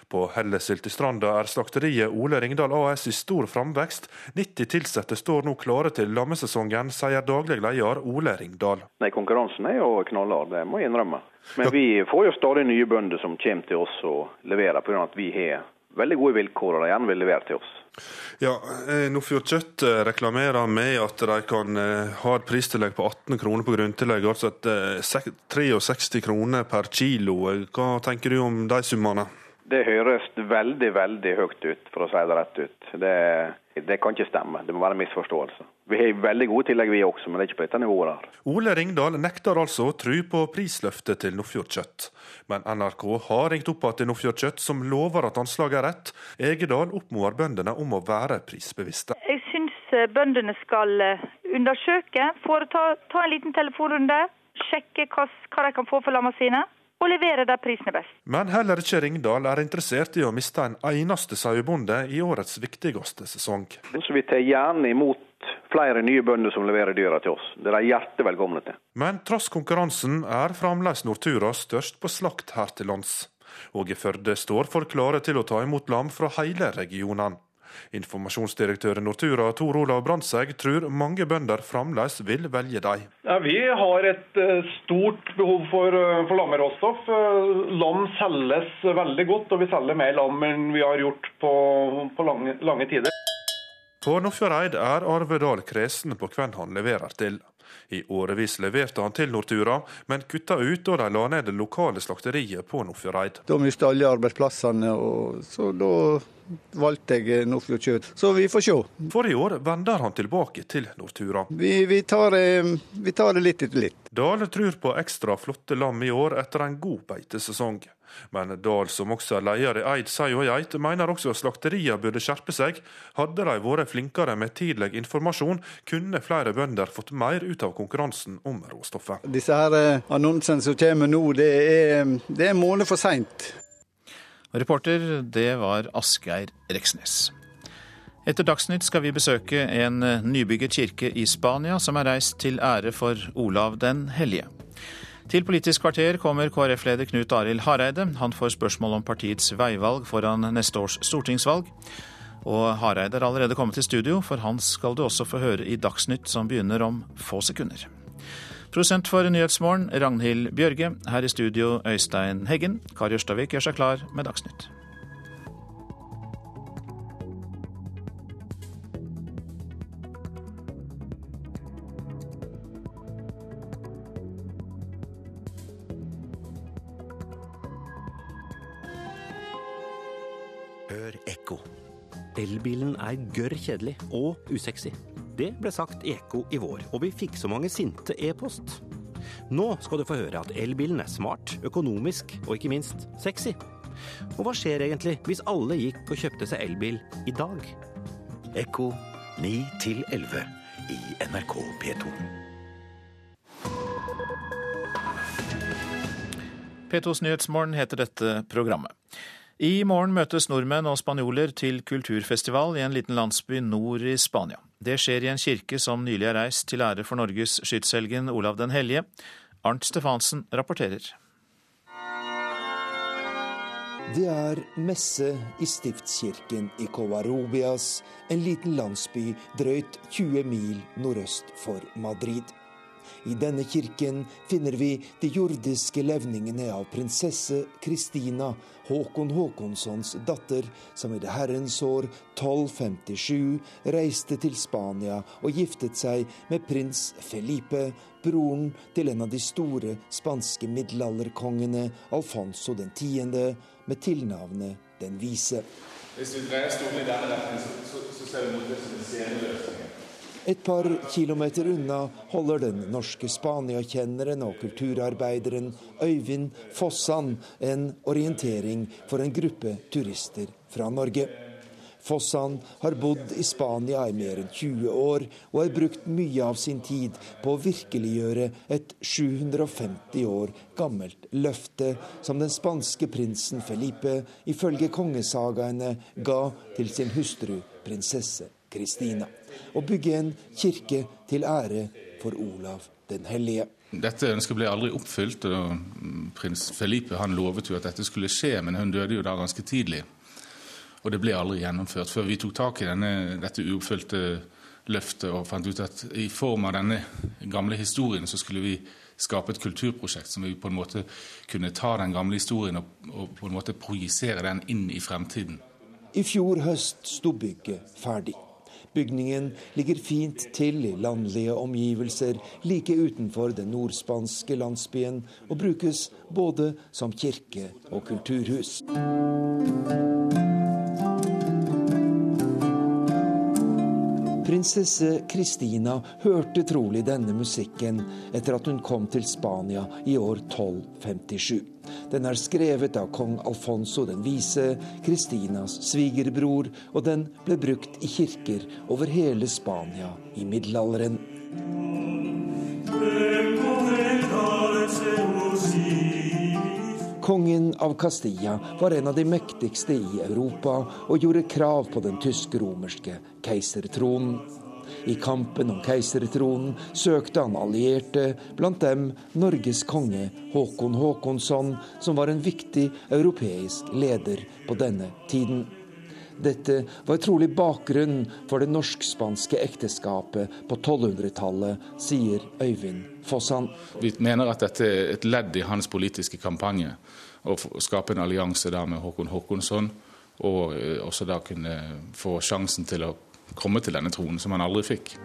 [SPEAKER 47] På Hellesyltestranda er slakteriet Ole Ringdal AS i stor framvekst. 90 ansatte står nå klare til lammesesongen, sier daglig leder Ole Ringdal.
[SPEAKER 49] Nei, Konkurransen er jo knallhard, det må jeg innrømme. Men vi får jo stadig nye bønder som kommer til oss og leverer, pga. at vi har veldig gode vilkår og de gjerne vil levere til oss.
[SPEAKER 47] Ja, eh, Nordfjord Kjøtt eh, reklamerer med at de kan eh, ha et pristillegg på 18 kroner på grunntillegg, altså 63 kroner per kilo. Hva tenker du om de summene?
[SPEAKER 49] Det høres veldig, veldig høyt ut, for å si det rett ut. Det, det kan ikke stemme. Det må være en misforståelse. Vi har veldig gode tillegg vi også, men det er ikke på dette nivået her.
[SPEAKER 47] Ole Ringdal nekter altså å tro på prisløftet til Nordfjord Kjøtt. Men NRK har ringt opp igjen til Nordfjord Kjøtt, som lover at anslaget er rett. Egedal oppmoder bøndene om å være prisbevisste.
[SPEAKER 48] Jeg syns eh, bøndene skal eh, undersøke, foreta ta en liten telefonrunde, sjekke hva, hva de kan få for lammene sine og levere der prisen er best.
[SPEAKER 47] Men heller ikke Ringdal er interessert i å miste en eneste sauebonde i årets viktigste sesong.
[SPEAKER 49] Så vi tar gjerne imot flere nye bønder som leverer dyra til oss. Det er de hjertelig velkomne til.
[SPEAKER 47] Men tross konkurransen er fremdeles Nortura størst på slakt her til lands. Og i Førde står folk klare til å ta imot lam fra hele regionen. Informasjonsdirektør i Nortura Tor Olav Brandtzæg tror mange bønder fremdeles vil velge dem.
[SPEAKER 50] Ja, vi har et eh, stort behov for, eh, for lammeråstoff. Eh, lam selges veldig godt, og vi selger mer lam enn vi har gjort på, på lange, lange tider.
[SPEAKER 47] På Nordfjordeid er Arve Dahl kresen på hvem han leverer til. I årevis leverte han til Nortura, men kutta ut da de la ned det lokale slakteriet på Nordfjordeid.
[SPEAKER 46] Da mista alle arbeidsplassene, og så da valgte jeg Nordfjordkjøtt. Så vi får se.
[SPEAKER 47] For i år vender han tilbake til Nortura.
[SPEAKER 46] Vi, vi, tar, vi tar det litt etter litt.
[SPEAKER 47] Dale tror på ekstra flotte lam i år etter en god beitesesong. Men Dahl, som også er leder i Eid Sei og Geit, mener også slakteriene burde skjerpe seg. Hadde de vært flinkere med tidlig informasjon, kunne flere bønder fått mer ut av konkurransen om råstoffet.
[SPEAKER 46] Disse her eh, annonsene som kommer nå, det er, det er en måned for seint.
[SPEAKER 1] Reporter, det var Asgeir Reksnes. Etter Dagsnytt skal vi besøke en nybygget kirke i Spania som er reist til ære for Olav den hellige. Til Politisk kvarter kommer KrF-leder Knut Arild Hareide. Han får spørsmål om partiets veivalg foran neste års stortingsvalg. Og Hareide er allerede kommet til studio, for han skal du også få høre i Dagsnytt, som begynner om få sekunder. Prosent for Nyhetsmorgen, Ragnhild Bjørge. Her i studio, Øystein Heggen. Kari Ørstavik gjør seg klar med Dagsnytt.
[SPEAKER 51] Elbilen er gørr kjedelig og usexy. Det ble sagt i Ekko i vår, og vi fikk så mange sinte e-post. Nå skal du få høre at elbilen er smart, økonomisk og ikke minst sexy. Og hva skjer egentlig hvis alle gikk og kjøpte seg elbil i dag?
[SPEAKER 52] Ekko 9 11 i NRK P2.
[SPEAKER 1] P2s Nyhetsmorgen heter dette programmet. I morgen møtes nordmenn og spanjoler til kulturfestival i en liten landsby nord i Spania. Det skjer i en kirke som nylig er reist til ære for Norges skytshelgen Olav den hellige. Arnt Stefansen rapporterer.
[SPEAKER 53] Det er messe i stiftskirken i Covarrubias, en liten landsby drøyt 20 mil nordøst for Madrid. I denne kirken finner vi de jordiske levningene av prinsesse Kristina, Håkon Håkonssons datter, som i det herrens år 1257 reiste til Spania og giftet seg med prins Felipe, broren til en av de store spanske middelalderkongene, Alfonso den tiende, med tilnavnet Den vise.
[SPEAKER 54] Hvis du dreier stolen i denne retningen, så, så, ser du mot det som en sceneløsning.
[SPEAKER 53] Et par kilometer unna holder den norske Spania-kjenneren og kulturarbeideren Øyvind Fossan en orientering for en gruppe turister fra Norge. Fossan har bodd i Spania i mer enn 20 år, og har brukt mye av sin tid på å virkeliggjøre et 750 år gammelt løfte som den spanske prinsen Felipe ifølge kongesagaene ga til sin hustru prinsesse Kristina og bygge en kirke til ære for Olav den hellige.
[SPEAKER 54] Dette ønsket ble aldri oppfylt. og Prins Felipe han lovet jo at dette skulle skje, men hun døde jo da ganske tidlig. Og det ble aldri gjennomført før vi tok tak i denne, dette uoppfylte løftet og fant ut at i form av denne gamle historien så skulle vi skape et kulturprosjekt som vi på en måte kunne ta den gamle historien og, og på en måte projisere den inn i fremtiden.
[SPEAKER 53] I fjor høst sto bygget ferdig. Bygningen ligger fint til i landlige omgivelser like utenfor den nordspanske landsbyen, og brukes både som kirke og kulturhus. Prinsesse Kristina hørte trolig denne musikken etter at hun kom til Spania i år 1257. Den er skrevet av kong Alfonso den vise, Kristinas svigerbror, og den ble brukt i kirker over hele Spania i middelalderen. Kongen av Castilla var en av de mektigste i Europa og gjorde krav på den tysk-romerske keisertronen. I kampen om keisertronen søkte han allierte, blant dem Norges konge Håkon Håkonsson, som var en viktig europeisk leder på denne tiden. Dette var trolig bakgrunnen for det norsk-spanske ekteskapet på 1200-tallet, sier Øyvind Fossan.
[SPEAKER 54] Vi mener at dette er et ledd i hans politiske kampanje. Å skape en allianse der med Håkon Håkonsson, og eh, også da kunne få sjansen til å komme til denne tronen, som han aldri fikk.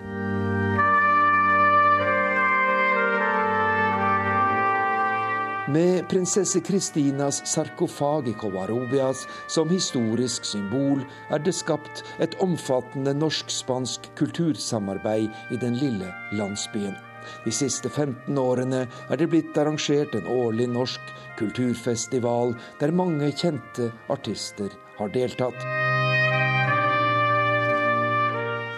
[SPEAKER 53] Med prinsesse Kristinas sarkofag i Covarrubias som historisk symbol er det skapt et omfattende norsk-spansk kultursamarbeid i den lille landsbyen. De siste 15 årene er det blitt arrangert en årlig norsk kulturfestival der mange kjente artister har deltatt.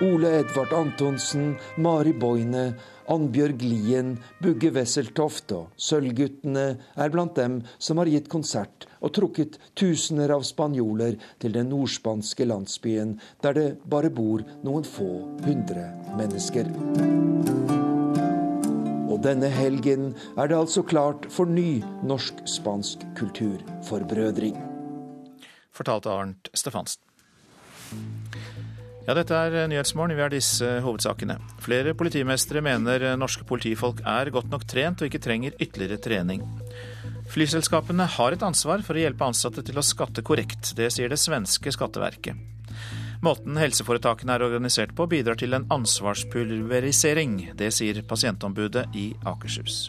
[SPEAKER 53] Ole Edvard Antonsen, Mari Boine, Annbjørg Lien, Bugge Wesseltoft og Sølvguttene er blant dem som har gitt konsert og trukket tusener av spanjoler til den nordspanske landsbyen, der det bare bor noen få hundre mennesker. Og denne helgen er det altså klart for ny norsk-spansk kulturforbrødring.
[SPEAKER 1] Fortalte Arnt Stefansen. Ja, dette er Nyhetsmorgen. Vi har disse hovedsakene. Flere politimestre mener norske politifolk er godt nok trent og ikke trenger ytterligere trening. Flyselskapene har et ansvar for å hjelpe ansatte til å skatte korrekt. Det sier det svenske skatteverket. Måten helseforetakene er organisert på bidrar til en ansvarspulverisering. Det sier pasientombudet i Akershus.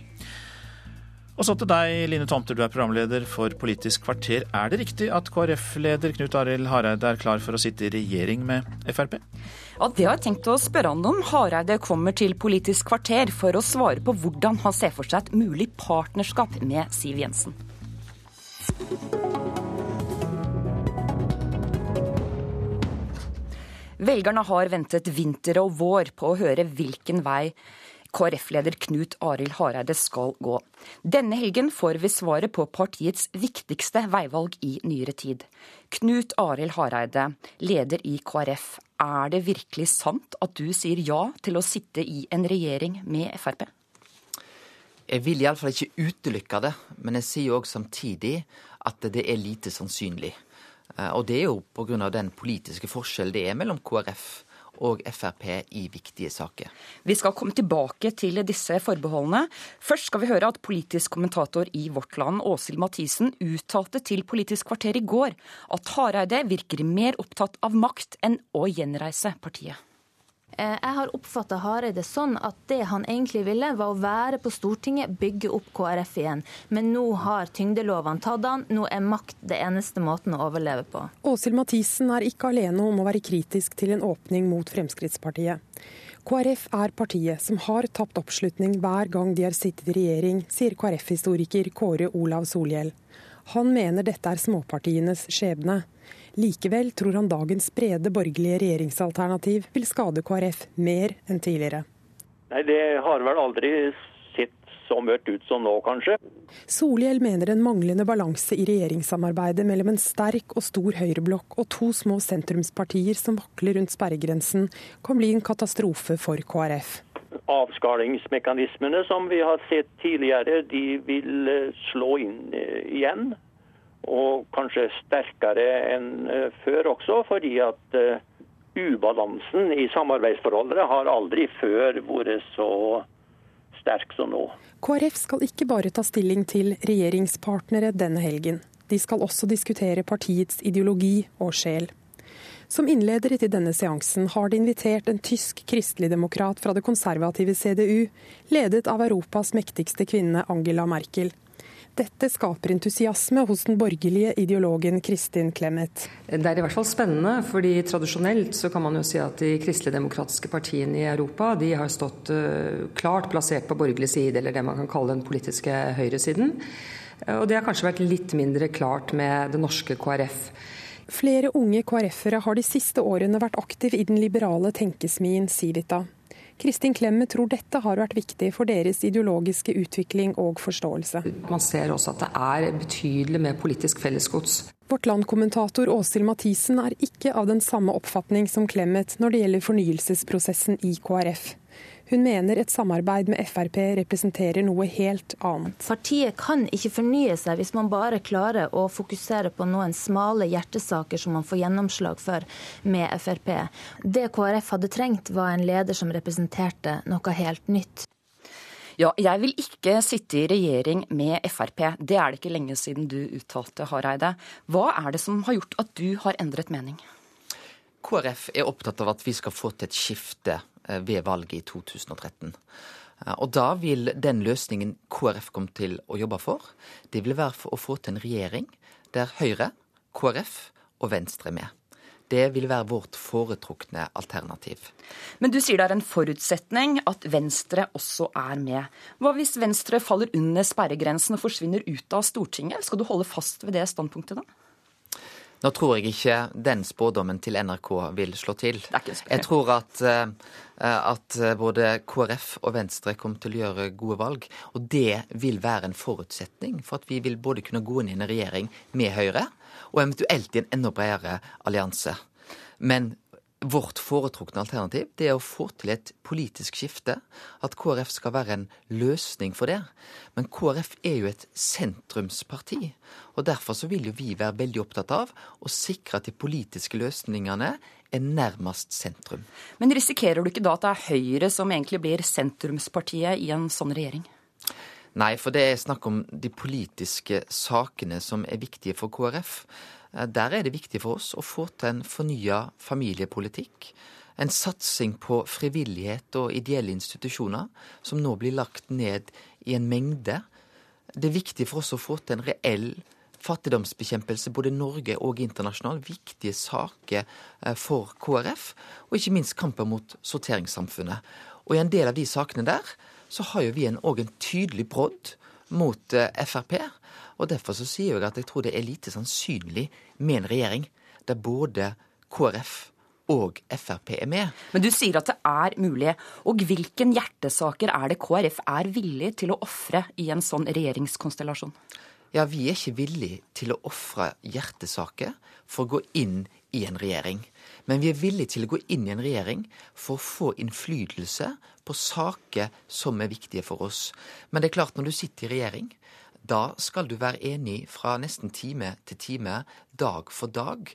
[SPEAKER 1] Og så til deg, Line Tomter, du er programleder for Politisk kvarter. Er det riktig at KrF-leder Knut Arild Hareide er klar for å sitte i regjering med Frp?
[SPEAKER 55] Ja, Det har jeg tenkt å spørre han om. Hareide kommer til Politisk kvarter for å svare på hvordan han ser for seg et mulig partnerskap med Siv Jensen. Velgerne har ventet vinter og vår på å høre hvilken vei KrF-leder Knut Arild Hareide skal gå. Denne helgen får vi svaret på partiets viktigste veivalg i nyere tid. Knut Arild Hareide, leder i KrF. Er det virkelig sant at du sier ja til å sitte i en regjering med Frp?
[SPEAKER 56] Jeg vil iallfall ikke utelukke det, men jeg sier òg samtidig at det er lite sannsynlig. Eh, og det er jo pga. den politiske forskjellen det er mellom KrF og Frp i viktige saker.
[SPEAKER 55] Vi skal komme tilbake til disse forbeholdene. Først skal vi høre at politisk kommentator i Vårt Land, Åshild Mathisen, uttalte til Politisk kvarter i går at Hareide virker mer opptatt av makt enn å gjenreise partiet.
[SPEAKER 2] Eh, jeg har oppfatta Hareide sånn at det han egentlig ville, var å være på Stortinget, bygge opp KrF igjen. Men nå har tyngdelovene tatt han. Nå er makt det eneste måten å overleve på.
[SPEAKER 4] Åshild Mathisen er ikke alene om å være kritisk til en åpning mot Fremskrittspartiet. KrF er partiet som har tapt oppslutning hver gang de har sittet i regjering, sier KrF-historiker Kåre Olav Solhjell. Han mener dette er småpartienes skjebne. Likevel tror han dagens brede borgerlige regjeringsalternativ vil skade KrF mer enn tidligere.
[SPEAKER 5] Nei, Det har vel aldri sett så mørkt ut som nå, kanskje.
[SPEAKER 4] Solhjell mener en manglende balanse i regjeringssamarbeidet mellom en sterk og stor høyreblokk og to små sentrumspartier som vakler rundt sperregrensen, kan bli en katastrofe for KrF.
[SPEAKER 5] Avskalingsmekanismene som vi har sett tidligere, de vil eh, slå inn eh, igjen og kanskje sterkere enn eh, før også, fordi at uh, ubalansen i samarbeidsforholdet har aldri før vært så sterk som nå.
[SPEAKER 4] KrF skal ikke bare ta stilling til regjeringspartnere denne helgen. De skal også diskutere partiets ideologi og sjel. Som innledere til denne seansen har de invitert en tysk kristeligdemokrat fra det konservative CDU, ledet av Europas mektigste kvinne Angela Merkel. Dette skaper entusiasme hos den borgerlige ideologen Kristin Clemet.
[SPEAKER 6] Det er i hvert fall spennende, fordi tradisjonelt så kan man jo si at de kristeligdemokratiske partiene i Europa de har stått uh, klart plassert på borgerlig side, eller det man kan kalle den politiske høyresiden. Og det har kanskje vært litt mindre klart med det norske KrF.
[SPEAKER 4] Flere unge KrF-ere har de siste årene vært aktive i den liberale tenkesmien Civita. Kristin Clemet tror dette har vært viktig for deres ideologiske utvikling og forståelse.
[SPEAKER 6] Man ser også at det er betydelig med politisk fellesgods.
[SPEAKER 4] Vårt landkommentator Åshild Mathisen er ikke av den samme oppfatning som Clemet når det gjelder fornyelsesprosessen i KrF. Hun mener et samarbeid med Frp representerer noe helt annet.
[SPEAKER 2] Partiet kan ikke fornye seg hvis man bare klarer å fokusere på noen smale hjertesaker som man får gjennomslag for med Frp. Det KrF hadde trengt, var en leder som representerte noe helt nytt.
[SPEAKER 55] Ja, jeg vil ikke sitte i regjering med Frp. Det er det ikke lenge siden du uttalte, Hareide. Hva er det som har gjort at du har endret mening?
[SPEAKER 56] KrF er opptatt av at vi skal få til et skifte ved valget i 2013. Eh, og da vil den løsningen KrF kommer til å jobbe for, det vil være for å få til en regjering der Høyre, KrF og Venstre er med. Det vil være vårt foretrukne alternativ.
[SPEAKER 55] Men du sier det er en forutsetning at Venstre også er med. Hva hvis Venstre faller under sperregrensen og forsvinner ut av Stortinget? Skal du holde fast ved det standpunktet da?
[SPEAKER 56] Nå tror jeg ikke den spådommen til NRK vil slå til. Jeg tror at, eh, at, både KrF og Venstre kommer til å gjøre gode valg. Og det vil være en forutsetning for at vi vil både kunne gå inn i en regjering med Høyre, og eventuelt i en enda bredere allianse. Men Vårt foretrukne alternativ det er å få til et politisk skifte. At KrF skal være en løsning for det. Men KrF er jo et sentrumsparti. Og derfor så vil jo vi være veldig opptatt av å sikre at de politiske løsningene er nærmest sentrum.
[SPEAKER 57] Men risikerer du ikke da at det er Høyre som egentlig blir sentrumspartiet i en sånn regjering?
[SPEAKER 56] Nei, for det er snakk om de politiske sakene som er viktige for KrF. Eh, der er det viktig for oss å få til en fornya familiepolitikk. En satsing på frivillighet og ideelle institusjoner, som nå blir lagt ned i en mengde. Det er viktig for oss å få til en reell fattigdomsbekjempelse både Norge og internasjonalt. Viktige saker eh, for KrF, og ikke minst kampen mot sorteringssamfunnet. Og i en del av de sakene der så har jo vi òg en, en tydelig brodd mot eh, Frp. Og Derfor så sier jeg at jeg tror det er lite sannsynlig med en regjering der både KrF og Frp er med.
[SPEAKER 57] Men du sier at det er mulig. Og hvilken hjertesaker er det KrF er villig til å ofre i en sånn regjeringskonstellasjon?
[SPEAKER 56] Ja, vi er ikke villig til å ofre hjertesaker for å gå inn i en regjering. Men vi er villige til å gå inn i en regjering for å få innflytelse på saker som er viktige for oss. Men det er klart, når du sitter i regjering, da skal du være enig fra nesten time til time, dag for dag.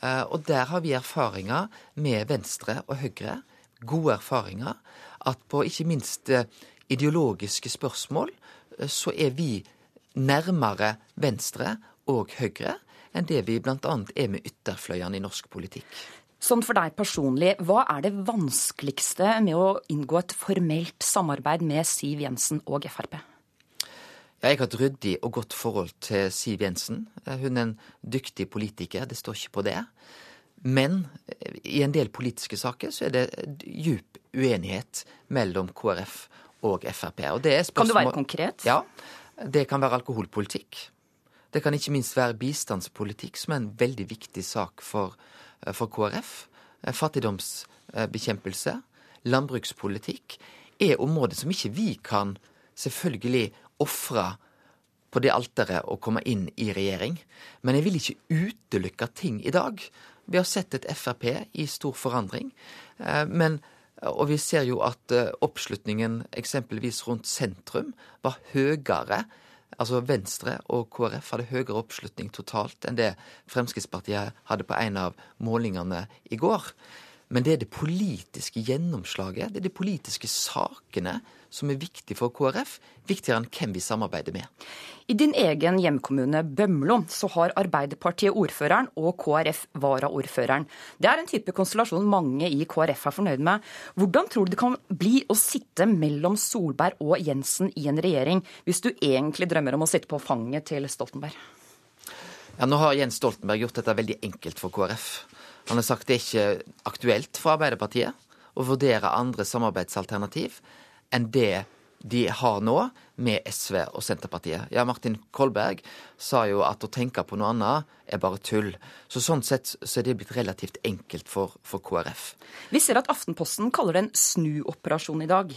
[SPEAKER 56] Eh, og der har vi erfaringer med Venstre og Høyre, gode erfaringer. At på ikke minst eh, ideologiske spørsmål eh, så er vi nærmere Venstre og Høyre enn det vi bl.a. er med ytterfløyene i norsk politikk.
[SPEAKER 57] Sånn for deg personlig, hva er det vanskeligste med å inngå et formelt samarbeid med Siv Jensen og Frp?
[SPEAKER 56] Jeg har et ryddig og godt forhold til Siv Jensen. Hun er en dyktig politiker, det står ikke på det. Men i en del politiske saker så er det djup uenighet mellom KrF og Frp. Og er.
[SPEAKER 57] Kan du være konkret?
[SPEAKER 56] Ja. Det kan være alkoholpolitikk. Det kan ikke minst være bistandspolitikk, som er en veldig viktig sak for, for KrF. Fattigdomsbekjempelse, landbrukspolitikk er områder som ikke vi kan selvfølgelig ofre på det alteret å komme inn i regjering. Men jeg vil ikke utelukke ting i dag. Vi har sett et Frp i stor forandring. Eh, men, og vi ser jo at eh, oppslutningen eksempelvis rundt sentrum var høyere. Altså Venstre og KrF hadde høyere oppslutning totalt enn det Fremskrittspartiet hadde på en av målingene i går. Men det er det politiske gjennomslaget, det er de politiske sakene som er viktig for KrF, viktigere enn hvem vi samarbeider med.
[SPEAKER 57] I din egen hjemkommune Bømlo så har Arbeiderpartiet ordføreren og KrF varaordføreren. Det er en type konstellasjon mange i KrF er fornøyd med. Hvordan tror du det kan bli å sitte mellom Solberg og Jensen i en regjering, hvis du egentlig drømmer om å sitte på fanget til Stoltenberg?
[SPEAKER 56] Ja, Nå har Jens Stoltenberg gjort dette veldig enkelt for KrF. Han har sagt det er ikke aktuelt for Arbeiderpartiet å vurdere andre samarbeidsalternativ enn det de har nå med SV og Senterpartiet. Ja, Martin Kolberg sa jo at å tenke på noe annet er bare tull. Så Sånn sett så er det blitt relativt enkelt for, for KrF.
[SPEAKER 57] Vi ser at Aftenposten kaller det en snuoperasjon i dag.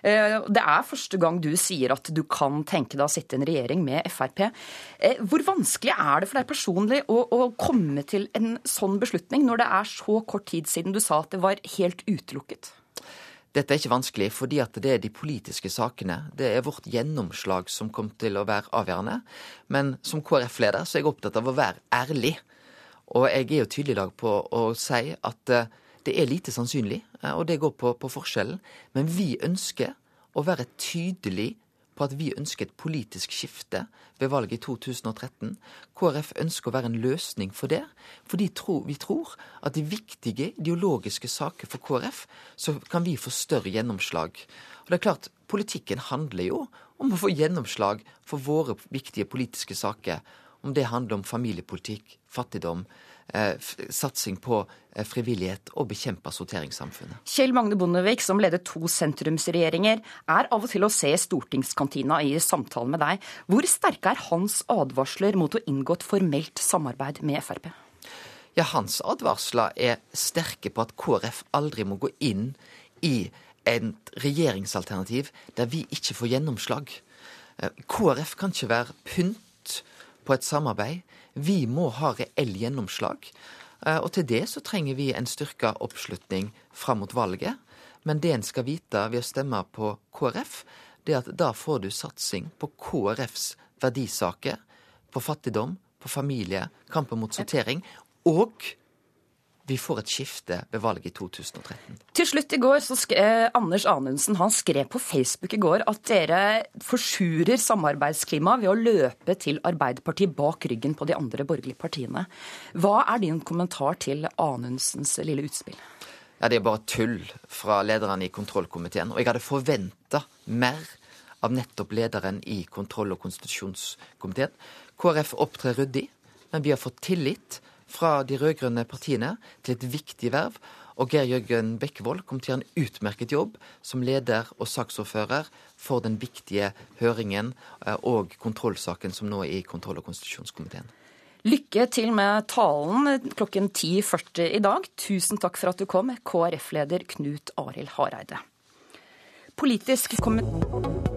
[SPEAKER 57] Eh, det er første gang du sier at du kan tenke deg å sitte i en regjering med Frp. Eh, hvor vanskelig er det for deg personlig å, å komme til en sånn beslutning, når det er så kort tid siden du sa at det var helt utelukket?
[SPEAKER 56] Dette er ikke vanskelig, fordi at det er de politiske sakene. Det er vårt gjennomslag som kommer til å være avgjørende. Men som KrF-leder så er jeg opptatt av å være ærlig. Og jeg er jo tydelig i dag på å si at eh, det er lite sannsynlig, eh, og det går på, på forskjellen. Men vi ønsker å være tydelig at vi ønsker et politisk skifte ved valget i 2013. KrF ønsker å være en løsning for det, fordi vi tror at i viktige ideologiske saker for KrF, så kan vi få større gjennomslag. Og det er klart, Politikken handler jo om å få gjennomslag for våre viktige politiske saker. Om det handler om familiepolitikk, fattigdom, satsing på eh, frivillighet og bekjempe sorteringssamfunnet.
[SPEAKER 57] Kjell Magne Bondevik, som ledet to sentrumsregjeringer, er av og til å se i stortingskantina i samtale med deg. Hvor sterke er hans advarsler mot å inngå et formelt samarbeid med Frp?
[SPEAKER 56] Ja, Hans advarsler er sterke på at KrF aldri må gå inn i et regjeringsalternativ der vi ikke får gjennomslag. Eh, KrF kan ikke være pynt på et samarbeid vi må ha reell gjennomslag. Og til det så trenger vi en styrka oppslutning fram mot valget. Men det en skal vite ved å stemme på KrF, det er at da får du satsing på KrFs verdisaker, på fattigdom, på familie, kampen mot sortering. Og vi får et skifte ved valget i 2013.
[SPEAKER 57] Til slutt i går så skrev Anders Anundsen han skrev på Facebook i går at dere forsurer samarbeidsklimaet ved å løpe til Arbeiderpartiet bak ryggen på de andre borgerlige partiene. Hva er din kommentar til Anundsens lille utspill?
[SPEAKER 56] Ja, Det er bare tull fra lederen i kontrollkomiteen. Og jeg hadde forventa mer av nettopp lederen i kontroll- og konstitusjonskomiteen. KrF opptrer ryddig, men vi har fått tillit fra de rød-grønne partiene til et viktig verv. Og Geir Jørgen Bekkevold kom til en utmerket jobb som leder og saksordfører for den viktige høringen eh, og kontrollsaken som nå er i kontroll- og konstitusjonskomiteen.
[SPEAKER 57] Lykke til med talen klokken 10.40 i dag. Tusen takk for at du kom, KrF-leder Knut Arild Hareide. Politisk kommentar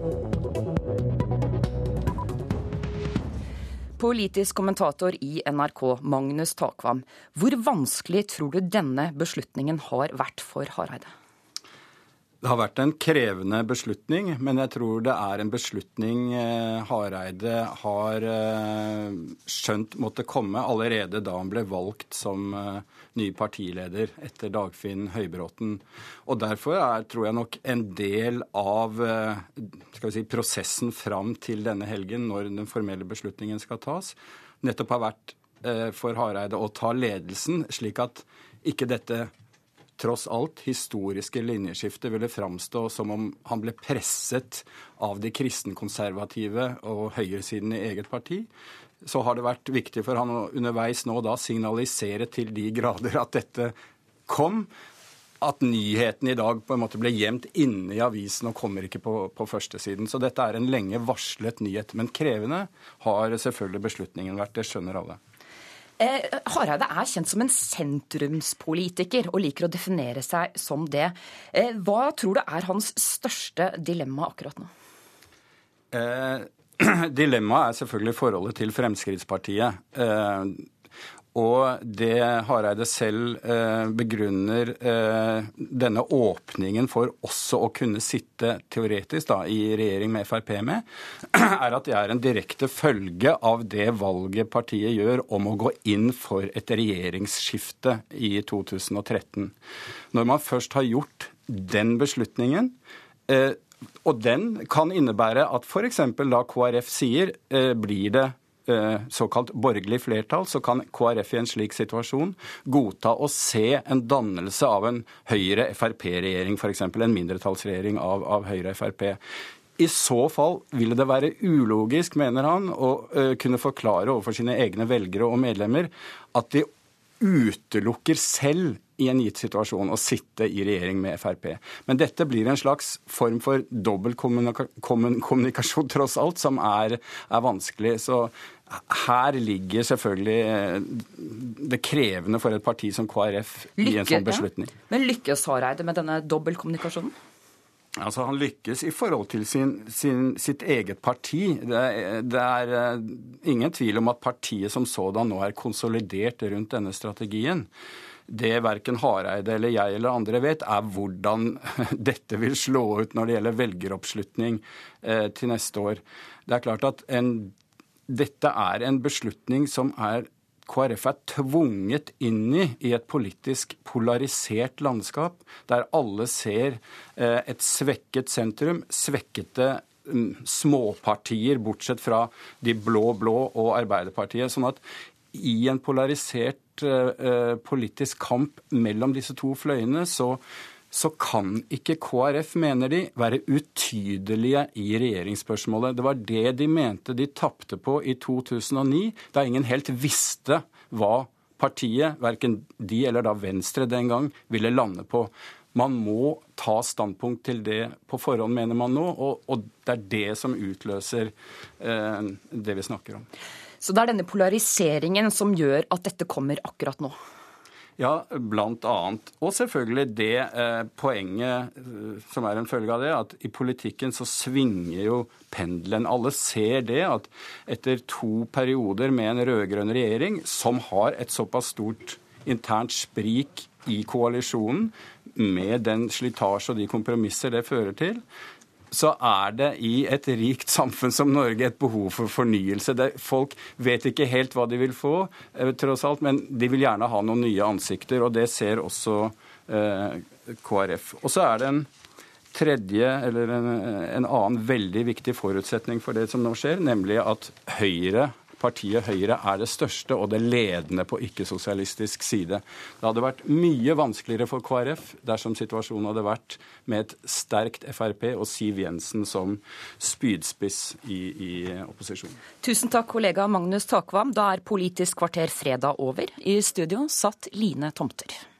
[SPEAKER 57] Politisk kommentator i NRK, Magnus Takvam. Hvor vanskelig tror du denne beslutningen har vært for Hareide?
[SPEAKER 58] Det har vært en krevende beslutning, men jeg tror det er en beslutning eh, Hareide har eh, skjønt måtte komme allerede da han ble valgt som eh, ny partileder etter Dagfinn Høybråten. Og Derfor er, tror jeg nok, en del av si, prosessen fram til denne helgen, når den formelle beslutningen skal tas, nettopp har vært for Hareide å ta ledelsen, slik at ikke dette tross alt historiske linjeskiftet ville framstå som om han ble presset av de kristenkonservative og høyresiden i eget parti, så har det vært viktig for han å underveis nå da signalisere til de grader at dette kom. At nyheten i dag på en måte ble gjemt inne i avisen og kommer ikke på, på førstesiden. Så dette er en lenge varslet nyhet. Men krevende har selvfølgelig beslutningen vært. Det skjønner alle.
[SPEAKER 57] Eh, Hareide er kjent som en sentrumspolitiker og liker å definere seg som det. Eh, hva tror du er hans største dilemma akkurat nå?
[SPEAKER 58] Eh, dilemmaet er selvfølgelig forholdet til Fremskrittspartiet. Eh, og det Hareide selv eh, begrunner eh, denne åpningen for også å kunne sitte teoretisk da, i regjering med Frp med, er at det er en direkte følge av det valget partiet gjør om å gå inn for et regjeringsskifte i 2013. Når man først har gjort den beslutningen, eh, og den kan innebære at f.eks. da KrF sier blir det såkalt borgerlig flertall, så kan KrF i en slik situasjon godta å se en dannelse av en Høyre-Frp-regjering, f.eks. en mindretallsregjering av, av Høyre-Frp. I så fall ville det være ulogisk, mener han, å uh, kunne forklare overfor sine egne velgere og medlemmer at de utelukker selv i en gitt situasjon å sitte i regjering med Frp. Men dette blir en slags form for dobbeltkommunikasjon, tross alt, som er, er vanskelig. Så her ligger selvfølgelig eh, det krevende for et parti som KrF i en sånn beslutning.
[SPEAKER 57] Ja. Men lykkes Hareide med denne dobbeltkommunikasjonen?
[SPEAKER 58] Altså, Han lykkes i forhold til sin, sin, sitt eget parti. Det er, det er, eh, ingen tvil om at partiet som sådan nå er konsolidert rundt denne strategien. Det verken Hareide eller jeg eller andre vet, er hvordan dette vil slå ut når det gjelder velgeroppslutning eh, til neste år. Det er klart at en, dette er en beslutning som er KrF er tvunget inn i i et politisk polarisert landskap, der alle ser eh, et svekket sentrum, svekkede mm, småpartier, bortsett fra de blå-blå og Arbeiderpartiet. Sånn at i en polarisert uh, politisk kamp mellom disse to fløyene, så, så kan ikke KrF, mener de, være utydelige i regjeringsspørsmålet. Det var det de mente de tapte på i 2009, da ingen helt visste hva partiet, verken de eller da Venstre den gang, ville lande på. Man må ta standpunkt til det på forhånd, mener man nå, og, og det er det som utløser eh, det vi snakker om.
[SPEAKER 57] Så det er denne polariseringen som gjør at dette kommer akkurat nå?
[SPEAKER 58] Ja, blant annet. Og selvfølgelig det eh, poenget eh, som er en følge av det, at i politikken så svinger jo pendelen. Alle ser det at etter to perioder med en rød-grønn regjering som har et såpass stort internt sprik i koalisjonen, med den slitasje og de kompromisser det fører til, så er det i et rikt samfunn som Norge et behov for fornyelse. Folk vet ikke helt hva de vil få, eh, tross alt, men de vil gjerne ha noen nye ansikter. Og det ser også eh, KrF. Og så er det en tredje, eller en, en annen veldig viktig forutsetning for det som nå skjer, nemlig at Høyre partiet Høyre er det største og det ledende på ikke-sosialistisk side. Det hadde vært mye vanskeligere for KrF dersom situasjonen hadde vært med et sterkt Frp og Siv Jensen som spydspiss i, i opposisjonen.
[SPEAKER 57] Tusen takk, kollega Magnus Takvam. Da er Politisk kvarter fredag over. I studio satt Line Tomter.